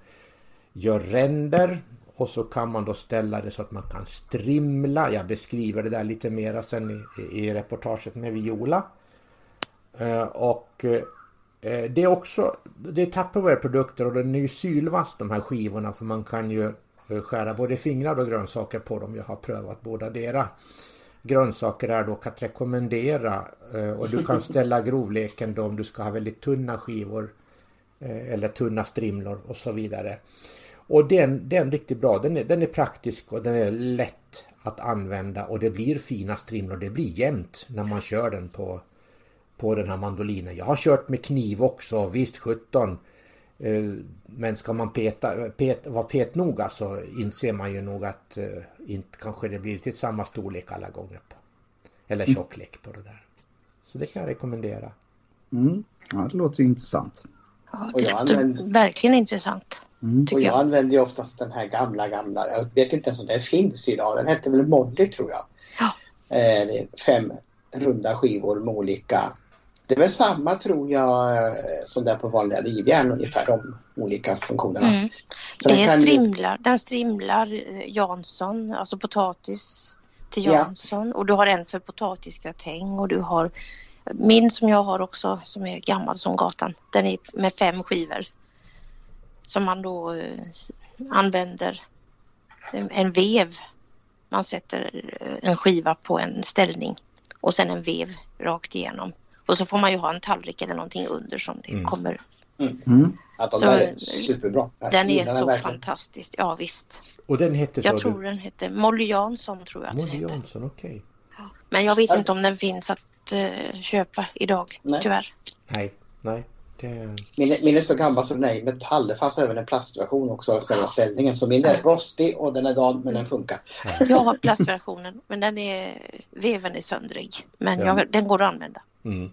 gör ränder och så kan man då ställa det så att man kan strimla. Jag beskriver det där lite mera sen i, i reportaget med Viola. Eh, och eh, det är också det är Tupperware-produkter och den är ju sylvass de här skivorna för man kan ju eh, skära både fingrar och grönsaker på dem. Jag har prövat båda dera. Grönsaker är dock att rekommendera eh, och du kan ställa grovleken då om du ska ha väldigt tunna skivor eh, eller tunna strimlor och så vidare. Och den, den är riktigt bra. Den är, den är praktisk och den är lätt att använda och det blir fina strimlor. Det blir jämnt när man kör den på, på den här mandolinen. Jag har kört med kniv också, visst 17. Eh, Men ska man peta, pet, vara petnoga så inser man ju nog att eh, inte kanske det blir riktigt samma storlek alla gånger. På, eller tjocklek på det där. Så det kan jag rekommendera. Mm. Ja, det låter ju intressant. Ja, Och det jag låter använder- verkligen intressant. Mm. Och jag jag. använder ju oftast den här gamla, gamla. Jag vet inte ens om den finns idag. Den hette väl Molly tror jag. Ja. Eh, fem runda skivor med olika. Det är väl samma tror jag eh, som där på vanliga rivjärn ungefär de olika funktionerna. Mm. Så den Det är kan strimlar, den strimlar eh, Jansson, alltså potatis till Ja. Jansson. Och du har en för potatisgratäng och du har min som jag har också som är gammal som gatan. Den är med fem skivor. Som man då eh, använder en- vev. Man sätter en skiva på en ställning och sen en vev rakt igenom. Och så får man ju ha en tallrik eller någonting under som det Mm. kommer. Mm. Att de Så- där är superbra. Jag Den är så verkligen. fantastisk. Ja visst. Och den hette så Jag tror den heter Molly Jansson tror jag att den Molly. Jansson, okej. Men jag vet inte om den finns att eh, köpa idag Nej. tyvärr. Nej, nej. Det... Min, min är så gammal så den är i metall. Det fanns även en plastversion också av själva ställningen. Så min är rostig och den är dan men den funkar. Jag har plastversionen men den är veven är söndrig. Men Ja. jag, den går att använda. Mm.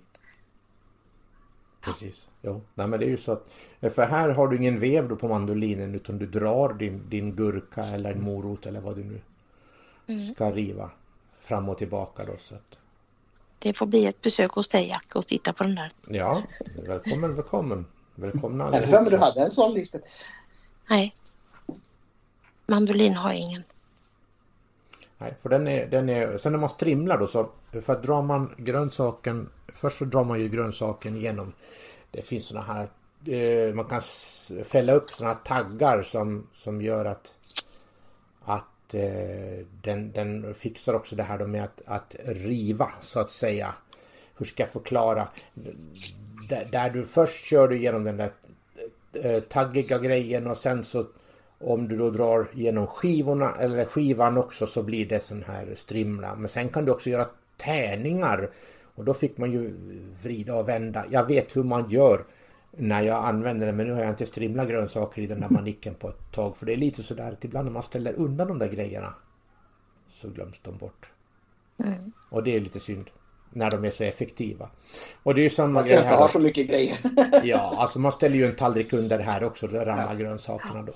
Precis. Jo. Nej men det är ju så att För här har du ingen vev då på mandolinen utan du drar din, din gurka eller en morot eller vad du nu ska riva fram och tillbaka då så att det får bli ett besök hos dig Jack och titta på den där. Ja, välkommen, välkommen. Välkomna Jag för mig du hade en sån Lisbeth. Nej. Mandolin har jag ingen. Nej, för den är, den är, sen när man strimlar då så, för att drar man grönsaken, först så drar man ju grönsaken genom, det finns såna här, eh, man kan fälla upp såna här taggar som, som gör att, att eh, den, den fixar också det här då med att, att riva så att säga. Hur ska jag förklara? Där, där du först kör du genom den där eh, taggiga grejen och sen så om du då drar genom skivorna eller skivan också så blir det sån här strimla. Men sen kan du också göra tärningar och då fick man ju vrida och vända. Jag vet hur man gör när jag använder den men nu har jag inte strimlat grönsaker i den där manicken på ett tag. För det är lite sådär att ibland när man ställer undan de där grejerna så glöms de bort. Och det är lite synd när de är så effektiva. Och det är ju samma Varför grej här. har också. så mycket grejer. Ja, alltså man ställer ju en tallrik under här också. Då ramlar grönsakerna då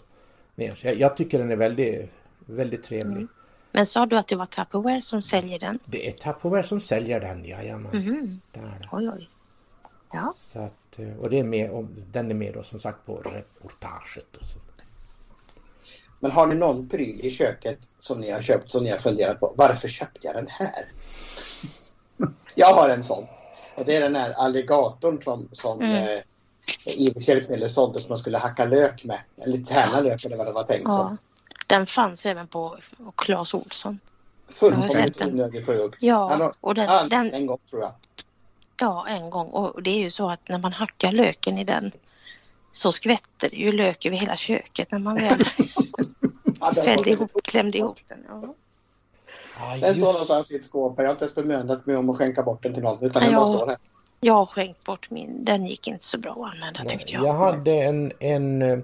ner. Så jag, jag tycker den är väldigt, väldigt trevlig. Men sa du att det var Tupperware som säljer den? Det är Tupperware som säljer den, jajamän. Mhm. Det är det. Oj, oj. Ja. Så att, eh, och det är med, och den är med då som sagt på reportaget. Och så. Men har ni någon pryl i köket som ni har köpt som ni har funderat på? Varför köpte jag den här? Jag har en sån. Och det är den här alligatorn som, som Mm. eh, Iris hjälpmedel sålde som man skulle hacka lök med. Eller tärna lök eller vad det var tänkt ja. som. Den fanns även på Clas Olsson. Jag Fullkomligt onödig produkt. Ja, och den- den- En gång tror jag. Ja, en gång. Och det är ju så att när man hackar löken i den så skvätter det ju lök över hela köket när man väl fällde ihop, klämde ihop den. Ja. Ah, Den står någonstans i ett skåp. Jag har inte ens bemödat mig om att skänka bort den till någon. Utan den Ja. bara står här. Jag har skänkt bort min. Den gick inte så bra att använda tyckte jag. jag hade en, en eh,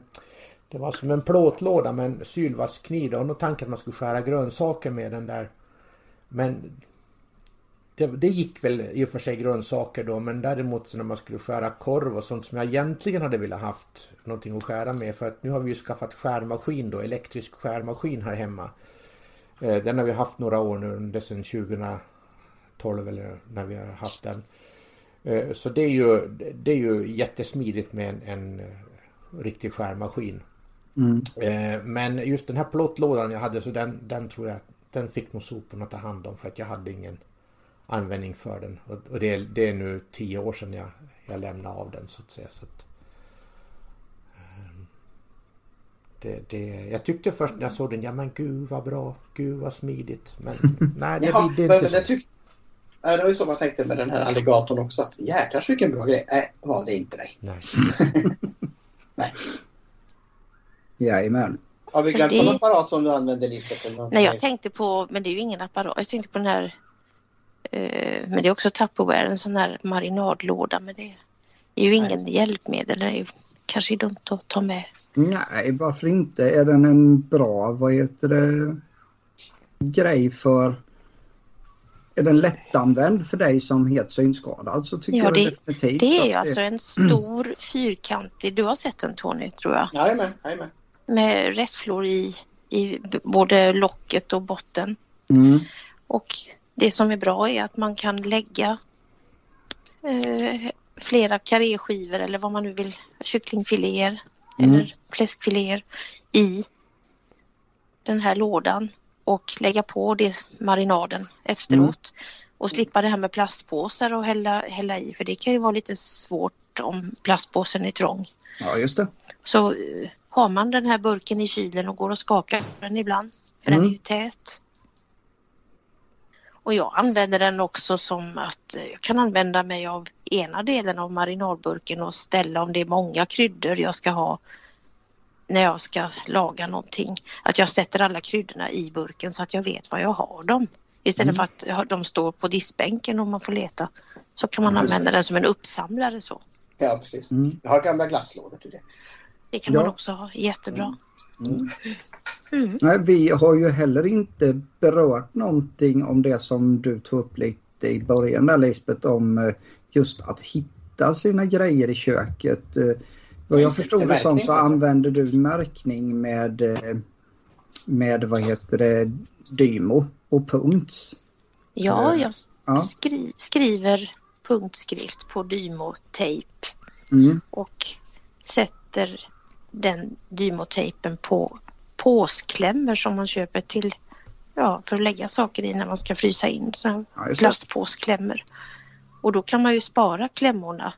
det var som en plåtlåda med en sylvass kniv. var nog tanken att man skulle skära grönsaker med den där. Men det, det gick väl i och för sig grönsaker då men däremot så när man skulle skära korv och sånt som jag egentligen hade velat haft någonting att skära med för att nu har vi ju skaffat skärmaskin då, elektrisk skärmaskin här hemma. Eh, den har vi haft några år nu, det sedan 2012 eller när vi har haft den. Eh, så det är ju, det är ju jättesmidigt med en, en eh, riktig skärmaskin. Mm. Eh, Men just den här plåtlådan jag hade så den, den tror jag den fick nog soporna ta hand om för att jag hade ingen användning för den. Och, och det, är, det är nu tio år sedan jag, jag lämnade av den så att säga. Så att, ehm, det, det, jag tyckte först när jag såg den, ja men gud vad bra, gud vad smidigt. Men nej, det Jaha, bidde men inte det, så. tyck... Det var ju så man tänkte med den här alligatorn också. Att jäklar vilken bra grej. Nej, var det inte det. Nej. Nej. Jajamän. Har vi glömt Det- någon apparat som du använder Lisbeth? Nej, jag tänkte på, men det är ju ingen apparat. Jag tänkte på den här, eh, men det är också Tupperware, en sån här marinadlåda. Men det är ju ingen hjälpmedel. Det är ju kanske dumt att ta med. Nej, varför inte? Är den en bra, vad heter det, grej för... Är den lättanvänd för dig som helt synskadad så tycker Ja, jag det- definitivt Det är ju alltså en stor fyrkantig, du har sett den Tony tror jag, Jajamän, jajamän. Med räfflor i, i både locket och botten. Mm, Och det som är bra är att man kan lägga eh, flera karéskivor eller vad man nu vill, kycklingfiléer Mm. eller fläskfiléer i den här lådan och lägga på det marinaden efteråt. Och slippa det här med plastpåsar och hälla, hälla i för det kan ju vara lite svårt om plastpåsen är trång. ja, just det. Så har man den här burken i kylen och går och skakar den ibland, för den Mm. är ju tät. Och jag använder den också som att eh, jag kan använda mig av ena delen av marinadburken och ställa om det är många kryddor jag ska ha när jag ska laga någonting. Att jag sätter alla kryddorna i burken så att jag vet var jag har dem. Istället för att de står på diskbänken och man får leta. Så kan man det. använda den som en uppsamlare så. Ja, precis. Mm. Jag har gamla glasslådor till det. Det kan Ja. man också ha, jättebra. Mm. Mm. Nej, vi har ju heller inte berört någonting om det som du tog upp lite i början där Lisbeth om eh, just att hitta sina grejer i köket. Eh, Vad jag Just det, förstod det som så använder du märkning med, eh, med vad heter det, Dymo och punkt. Ja, Eh, jag, Ja. skri, skriver punktskrift på dymotejp Mm. och sätter den dymotejpen på påsklämmor som man köper till ja, för att lägga saker i när man ska frysa in. Så Ja, plastpåsklämmor. Och då kan man ju spara klämmorna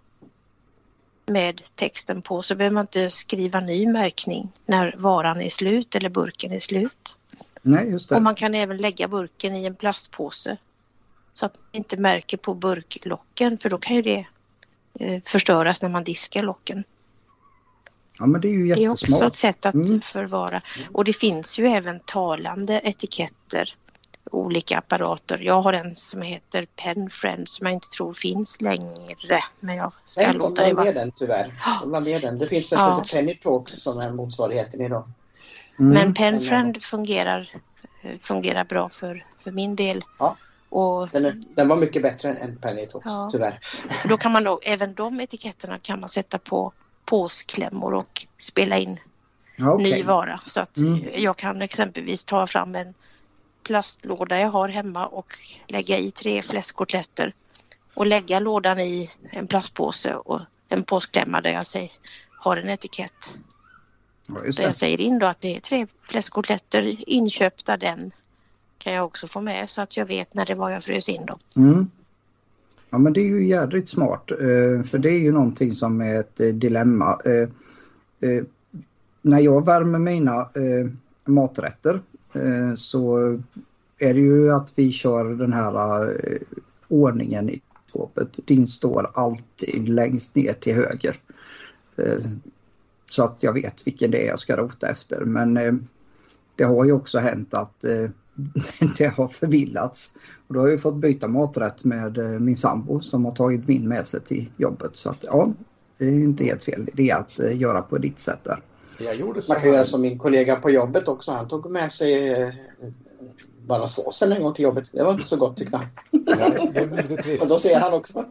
med texten på så behöver man inte skriva ny märkning när varan är slut eller burken är slut. Nej, just det. Och man kan även lägga burken i en plastpåse så att man inte märker på burklocken för då kan ju det eh, förstöras när man diskar locken. Ja, men det är ju Det är också jättesmart. ett sätt att Mm. förvara. Och det finns ju även talande etiketter. Olika apparater. Jag har en som heter Penfriend som jag inte tror finns längre. Men jag ska Nej, de låta la det vara. ner den tyvärr. De ner den. Det finns en som Ja. heter Penny Talks som är motsvarigheten idag. Mm. Men Penfriend fungerar, eh, fungerar bra för, för min del. Ja. Och Den, är, den var mycket bättre än Penny Talks, Ja. tyvärr. då kan man då, även de etiketterna kan man sätta på påsklämmor och spela in okej. ny vara. Så att Mm. jag kan exempelvis ta fram en plastlåda jag har hemma och lägga i tre fläskkotletter och lägga lådan i en plastpåse och en påsklämma där jag säger, har en etikett. Ja, Där jag säger in då att det är tre fläskkotletter inköpta den kan jag också få med så att jag vet när det var jag frös in dem. Mm. Ja, men det är ju jädrigt smart. Eh, för det är ju någonting som är ett eh, dilemma. Eh, när jag värmer mina maträtter så är det ju att vi kör den här ordningen i skåpet. Din står alltid längst ner till höger. Så att jag vet vilken det är jag ska rota efter. Men det har ju också hänt att det har förvillats. Och då har jag ju fått byta maträtt med eh, min sambo som har tagit min med sig till jobbet. Så att ja, det är inte helt fel idé att eh, göra på ditt sätt där. Jag gjorde så Man kan göra som min kollega på jobbet också. Han tog med sig eh, bara såsen en gång till jobbet. Det var inte så gott tyckte han. Det trist. Och då ser han också.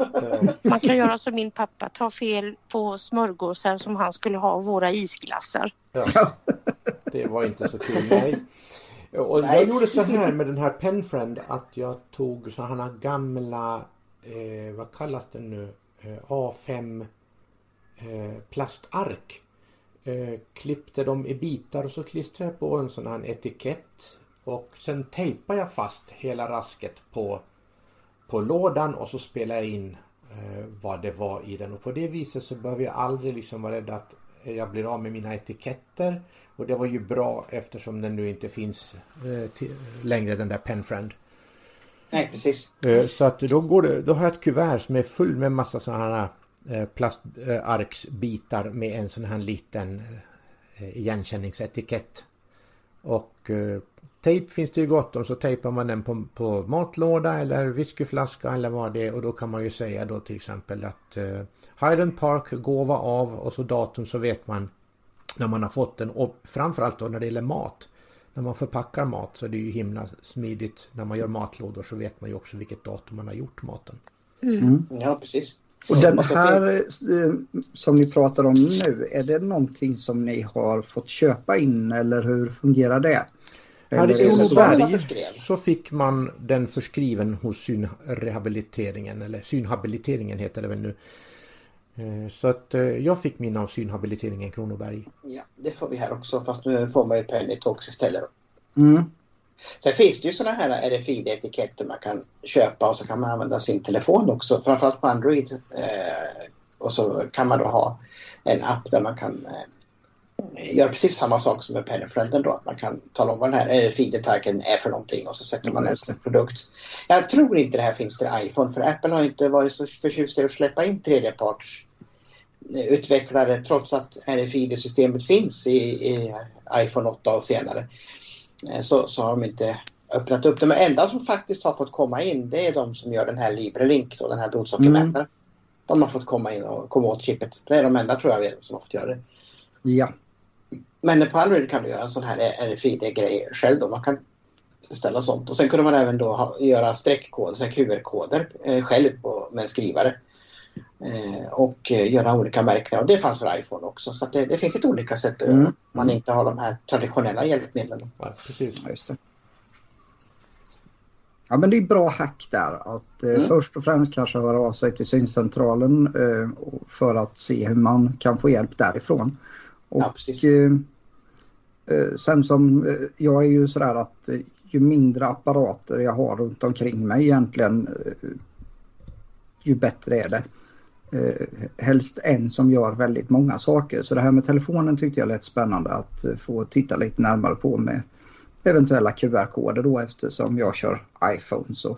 Man kan göra som min pappa, ta fel på smörgåsar som han skulle ha och våra isglassar. Ja. Det var inte så kul, nej. Och Nej. jag gjorde så här med den här Penfriend att jag tog sådana gamla, eh, vad kallas det nu, eh, A5 eh, plastark. Eh, klippte dem i bitar och så klistrade jag på en sån här etikett. Och sen tejpade jag fast hela rasket på, på lådan och så spelade jag in eh, vad det var i den. Och på det viset så behöver jag aldrig liksom vara rädd att jag blir av med mina etiketter. Och det var ju bra eftersom den nu inte finns eh, längre den där Penfriend. Nej, precis. Eh, Så att då, går det, då har jag ett kuvert som är full med massa sådana här plastarksbitar med en sån här liten eh, igenkänningsetikett. Och eh, tejp finns det ju gott om så tejpar man den på, på matlåda eller whiskyflaska eller vad det är och då kan man ju säga då till exempel att eh, Hyden Park gåva av och så datum så vet man när man har fått den och framförallt då när det gäller mat. När man förpackar mat så är det ju himla smidigt. När man gör matlådor så vet man ju också vilket datum man har gjort maten. Ja, precis. Och den här eh, som ni pratar om nu, är det någonting som ni har fått köpa in eller hur fungerar det? Här i Kronoberg- så fick man den förskriven hos synrehabiliteringen eller synhabiliteringen heter det väl nu. Eh, Så att eh, jag fick min av synhabiliteringen Kronoberg. Ja, det får vi här också. Fast nu får man ju Penny Talks istället. Mm. Sen finns det ju sådana här RFID-etiketter man kan köpa och så kan man använda sin telefon också. Framförallt på Android. Eh, och så kan man då ha en app där man kan eh, göra precis samma sak som med Pennyfrienden då. Att man kan tala om vad den här RFID-taggen är för någonting och så sätter man på det. en produkt. Jag tror inte det här finns till iPhone för Apple har inte varit så förtjust i att släppa in tredjeparts eh, utvecklare trots att RFID-systemet finns i, i iPhone 8 och senare. Eh, Så, så har de inte öppnat upp det. Men enda som faktiskt har fått komma in det är de som gör den här LibreLink, då, den här blodsockermätaren. De har fått komma in och komma åt chippet. Det är de enda tror jag som har fått göra det. Ja, Men på Android kan du göra en sån här RFID-grej själv då. Man kan ställa sånt. Och sen kunde man även då ha, göra streckkoder, QR-koder eh, själv på, med en skrivare. Eh, och eh, göra olika märkningar. Och det fanns för iPhone också. Så att det, det finns lite olika sätt att göra. Mm. Man inte har de här traditionella hjälpmedlen. Ja, precis. ja, just det. Ja men det är bra hack där. Att eh, Mm. först och främst kanske höra av sig till syncentralen eh, för att se hur man kan få hjälp därifrån. Och Ja, precis. eh, sen som eh, jag är ju sådär att eh, ju mindre apparater jag har runt omkring mig egentligen eh, ju bättre är det. Eh, helst en som gör väldigt många saker. Så det här med telefonen tyckte jag lät spännande att eh, få titta lite närmare på med eventuella QR-koder då eftersom jag kör iPhone. Så.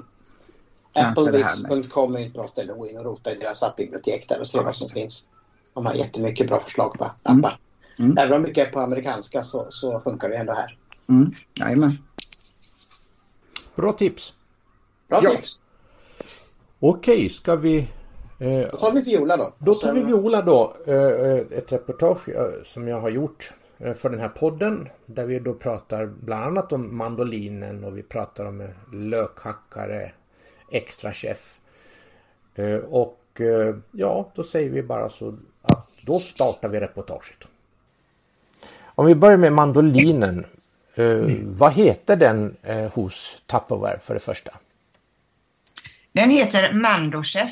Applevis.com är ett bra ställe att gå in och rota i deras appbibliotek där och se vad som finns. De har jättemycket bra förslag på appar. Mm. Även om mycket är på amerikanska så, så funkar det ändå här. Mm, jajamän. Bra tips. Bra Ja. tips! Okej, ska vi... Eh, Då tar vi Viola då. Då tar sen- vi Viola då, eh, eh, ett reportage eh, som jag har gjort eh, för den här podden. Där vi då pratar bland annat om mandolinen och vi pratar om lökhackare, extra chef. Eh, Och eh, ja, då säger vi bara så att då startar vi reportaget. Om vi börjar med mandolinen. eh, Vad heter den eh, hos Tupperware för det första? Den heter Mandochef.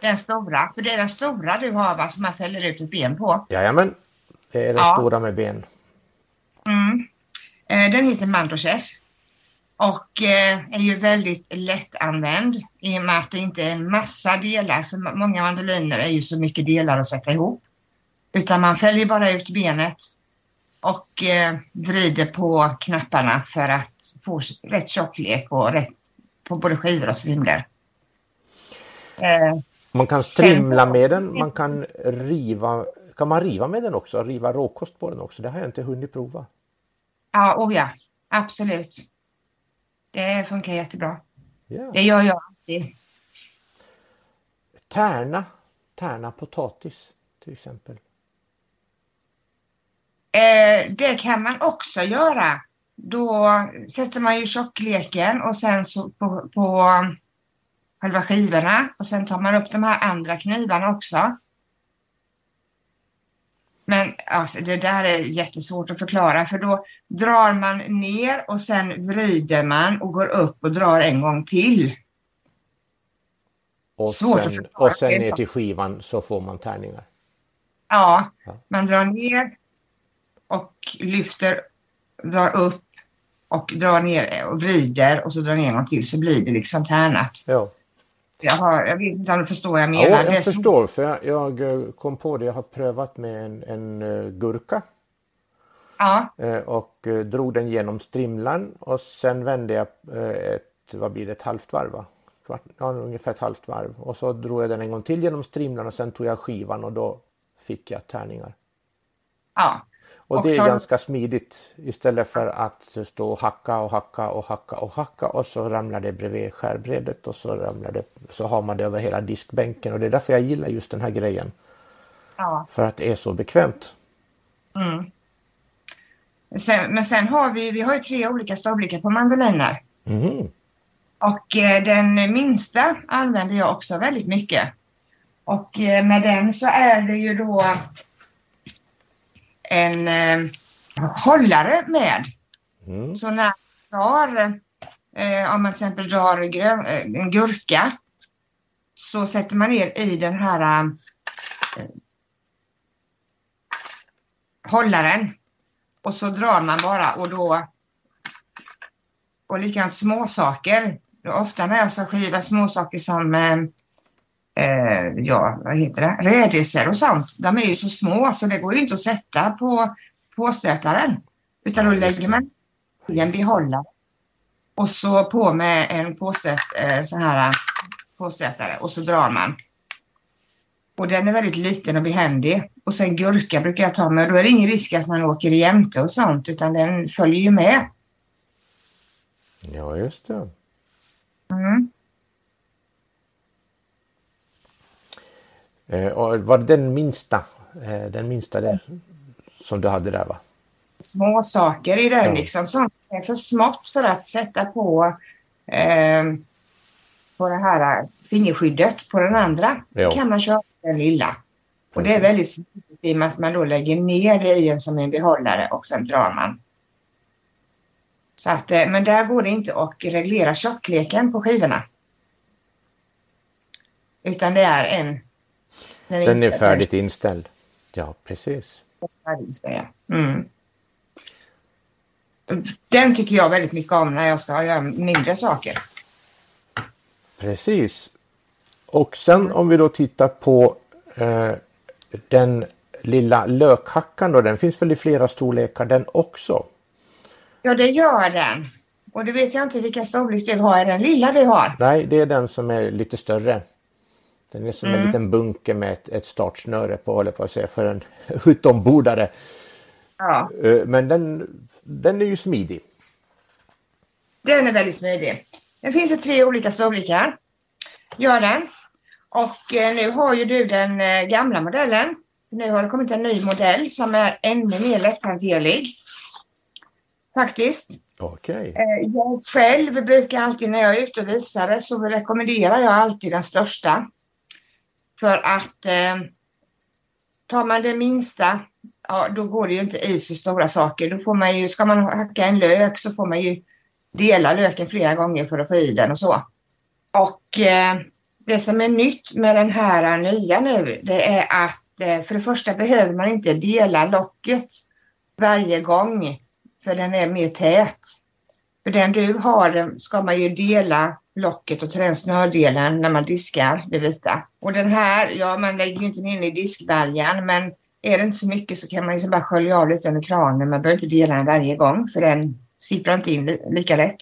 Den stora, för det är den stora du har va, som man fäller ut ett ben på. Jajamän, det är den Ja. stora med ben. Mm. Eh, Den heter Mandochef och eh, är ju väldigt lättanvänd i och med att det inte är en massa delar, för må- många mandoliner är ju så mycket delar att sätta ihop. Utan man fäller bara ut benet och eh, vrider på knapparna för att få rätt tjocklek och rätt på både skivor och strimlor. Eh, Man kan strimla med den, man kan riva. Kan man riva med den också? Riva råkost på den också? Det har jag inte hunnit prova. ja, oh ja, absolut. Det funkar jättebra. Ja. Det gör jag alltid. Tärna, tärna potatis till exempel. Eh, det kan man också göra. Då sätter man ju tjockleken och sen så på, på själva skivorna och sen tar man upp de här andra knivarna också. Men alltså, det där är jättesvårt att förklara för då drar man ner och sen vrider man och går upp och drar en gång till. Och Svårt att sen, förklara. och sen ner till skivan så får man tärningar. Ja, Ja. man drar ner och lyfter, drar upp och drar ner och vrider och så drar ner en gång till så blir det liksom tärnat. Ja, Jag, har, jag vet inte om du förstår vad jag ja menar. Är jag förstår för jag, jag eh, kom på det. Jag har prövat med en, en eh, gurka Ja, eh, och drog den genom strimlan och sen vände jag ett, vad blir det, ett halvt varv va? Kvart, ja, ungefär ett halvt varv och så drog jag den en gång till genom strimlan och sen tog jag skivan och då fick jag tärningar. ja. Och, Och det är tar- ganska smidigt istället för att stå och hacka och hacka och hacka och hacka och så ramlar det bredvid skärbrädet och så ramlar det så har man det över hela diskbänken och det är därför jag gillar just den här grejen. ja. För att det är så bekvämt. Mm. Sen, men sen har vi, vi har ju tre olika storlekar på mandoliner. Mhm. Och eh, den minsta använder jag också väldigt mycket. Och eh, med den så är det ju då en eh, hållare med. Mm. Så när man drar, eh, om man till exempel drar grön, eh, en gurka så sätter man ner i den här eh, hållaren och så drar man bara och då och likadant småsaker. Ofta när jag ska skiva småsaker som eh, eh, ja, vad heter det, rädisor och sånt. De är ju så små så det går ju inte att sätta på påstötaren. Utan då lägger man i en behållare och så på med en påstöt, eh, så här påstötare och så drar man. Och den är väldigt liten och behändig. Och sen gurka brukar jag ta med. Då är det ingen risk att man åker jämte och sånt utan den följer ju med. Ja, just det. Mm. Och var det den minsta, eh, den minsta där som du hade där va? Små saker i den Ja. liksom. Sånt är för smått för att sätta på eh, på det här fingerskyddet på den andra. Då kan man köra den lilla. Och det är väldigt smidigt i och med att man då lägger ner det i en som en behållare och sen drar man. Så att, eh, men där går det inte att reglera tjockleken på skivorna. Utan det är en... Den är, den är färdigt inställd. Ja, precis. Mm. Den tycker jag väldigt mycket om när jag ska göra mindre saker. Precis. Och sen om vi då tittar på eh, den lilla lökhackan då, den finns väl i flera storlekar den också? Ja, det gör den. Och det vet jag inte vilken storlek du har. Är den lilla du har? Nej, det är den som är lite större. Den är som mm. en liten bunke med ett, ett startsnöre på, håller på att säga, för en utombordare. Ja. Eh, men den, den är ju smidig. Den är väldigt smidig. Den finns i tre olika storlekar. Gör den. Och eh, nu har ju du den eh, gamla modellen. Nu har det kommit en ny modell som är ännu mer lätthanterlig. Faktiskt. Okay. Jag själv brukar alltid när jag är ute och visar så rekommenderar jag alltid den största. För att eh, tar man det minsta, ja då går det ju inte i så stora saker. Då får man ju, ska man hacka en lök så får man ju dela löken flera gånger för att få i den och så. Och eh, det som är nytt med den här nya nu, det är att eh, för det första behöver man inte dela locket varje gång, för den är mer tät. För den du har ska man ju dela locket och till den snördelen när man diskar det vita. Och den här, ja man lägger ju inte in i diskbaljan men är det inte så mycket så kan man liksom bara skölja av lite under kranen. Man behöver inte dela den varje gång för den sipprar inte in li lika lätt.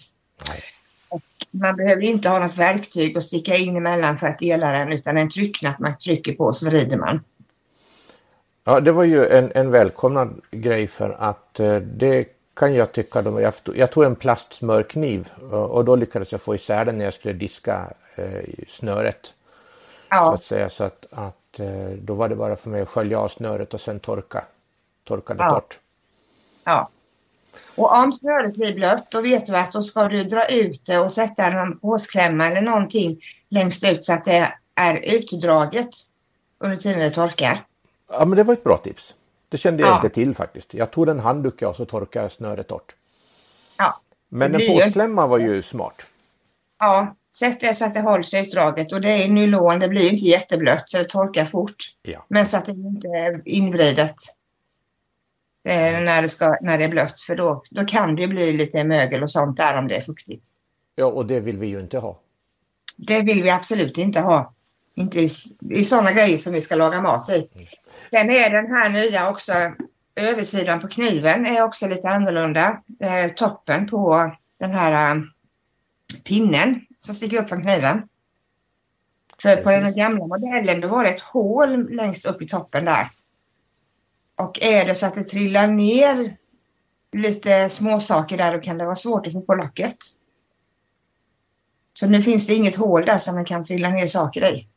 Och man behöver inte ha något verktyg att sticka in emellan för att dela den utan en tryckknapp man trycker på så vrider man. Ja, det var ju en, en välkomnad grej för att eh, det kan jag tycka. De, jag, tog en plastsmörkniv och, och då lyckades jag få isär den när jag skulle diska eh, snöret. Ja. Så att säga. Så att, att eh, då var det bara för mig att skölja av snöret och sen torka, torka det ja. torrt. Ja. Och om snöret blir blött då vet du att då ska du dra ut det och sätta en påsklämma eller någonting längst ut så att det är utdraget under tiden det torkar. Ja men det var ett bra tips. Det kände jag ja. inte till faktiskt. Jag tog en handduk och så torkade jag snöret torrt. Ja. Men en påsklämma var ju smart. Ja, sätt det så att det hålls utdraget och det är nylon, det blir inte jätteblött så det torkar fort. Ja. Men så att det inte är invridet eh, när, det ska, när det är blött för då, då kan det bli lite mögel och sånt där om det är fuktigt. Ja, och det vill vi ju inte ha. Det vill vi absolut inte ha. Inte i, i sådana grejer som vi ska laga mat i. Mm. Sen är den här nya också, översidan på kniven är också lite annorlunda. Eh, toppen på den här uh, pinnen som sticker upp från kniven. För på den gamla modellen då var det ett hål längst upp i toppen där. Och är det så att det trillar ner lite småsaker där då kan det vara svårt att få på locket. Så nu finns det inget hål där som man kan trilla ner saker i.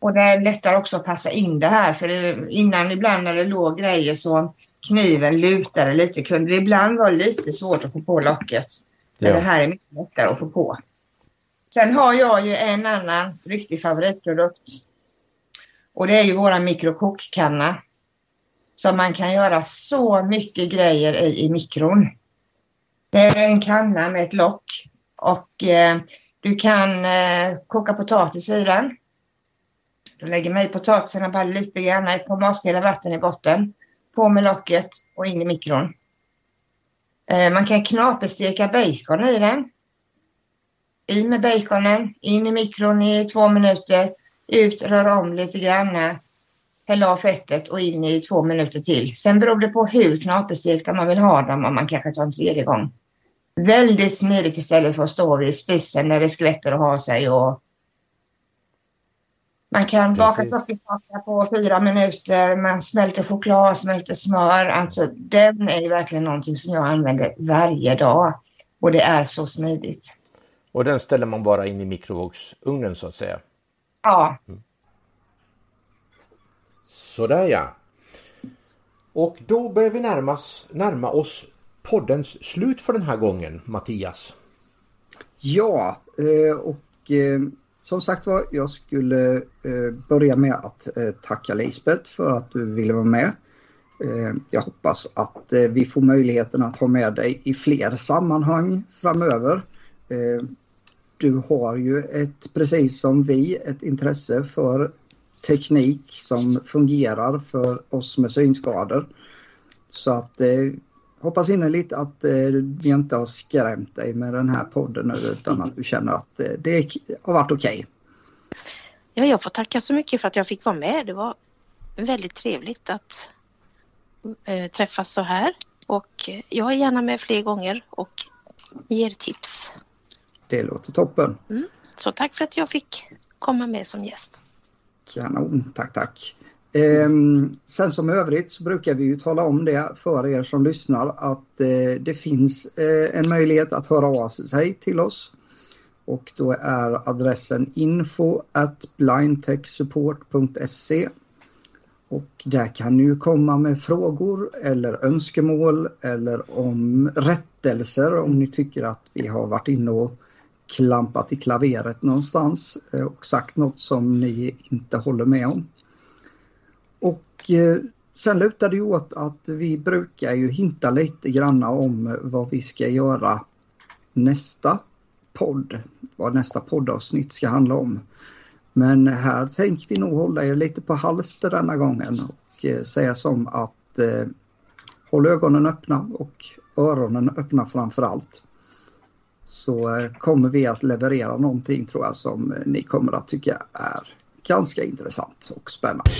Och det är lättare också att passa in det här för det, innan ibland när det låg grejer så kniven lutade lite kunde det ibland vara lite svårt att få på locket. Men ja. det här är mycket lättare att få på. Sen har jag ju en annan riktig favoritprodukt. Och det är ju våran mikrokokkanna. Som man kan göra så mycket grejer i i mikron. Det är en kanna med ett lock och eh, du kan eh, koka potatis i den. Då lägger man i potatisarna bara lite grann, ett par matskedar vatten i botten. På med locket och in i mikron. Eh, man kan knapersteka bacon i den. I med baconen, in i mikron i två minuter, ut, rör om lite grann, häll av fettet och in i två minuter till. Sen beror det på hur knaperstekta man vill ha dem om man kanske tar en tredje gång. Väldigt smidigt istället för att stå vid spisen när det skvätter och har sig och man kan baka sockerkaka på fyra minuter, man smälter choklad, smälter smör. Alltså den är ju verkligen någonting som jag använder varje dag. Och det är så smidigt. Och den ställer man bara in i mikrovågsugnen så att säga? Ja. Mm. Sådär ja. Och då börjar vi närmas, närma oss poddens slut för den här gången, Mattias. Ja, eh, och eh, som sagt var, jag skulle eh, börja med att eh, tacka Lisbeth för att du ville vara med. Eh, jag hoppas att eh, vi får möjligheten att ha med dig i fler sammanhang framöver. Eh, du har ju ett, precis som vi, ett intresse för teknik som fungerar för oss med synskador. Så att eh, hoppas innerligt att eh, vi inte har skrämt dig med den här podden nu utan att du känner att eh, det har varit okej. Okay. Ja, jag får tacka så mycket för att jag fick vara med. Det var väldigt trevligt att eh, träffas så här och jag är gärna med fler gånger och ger tips. Det låter toppen. Mm. Så tack för att jag fick komma med som gäst. Kanon, tack tack. Eh, sen som övrigt så brukar vi ju tala om det för er som lyssnar att eh, det finns eh, en möjlighet att höra av sig till oss. Och då är adressen info at blindtechsupport.se och där kan ni ju komma med frågor eller önskemål eller om rättelser om ni tycker att vi har varit inne och klampat i klaveret någonstans eh, och sagt något som ni inte håller med om. Och eh, sen lutar det ju åt att vi brukar ju hinta lite granna om vad vi ska göra nästa podd, vad nästa poddavsnitt ska handla om. Men här tänker vi nog hålla er lite på halster denna gången och eh, säga som att eh, håll ögonen öppna och öronen öppna framför allt. Så eh, kommer vi att leverera någonting tror jag som ni kommer att tycka är ganska intressant och spännande.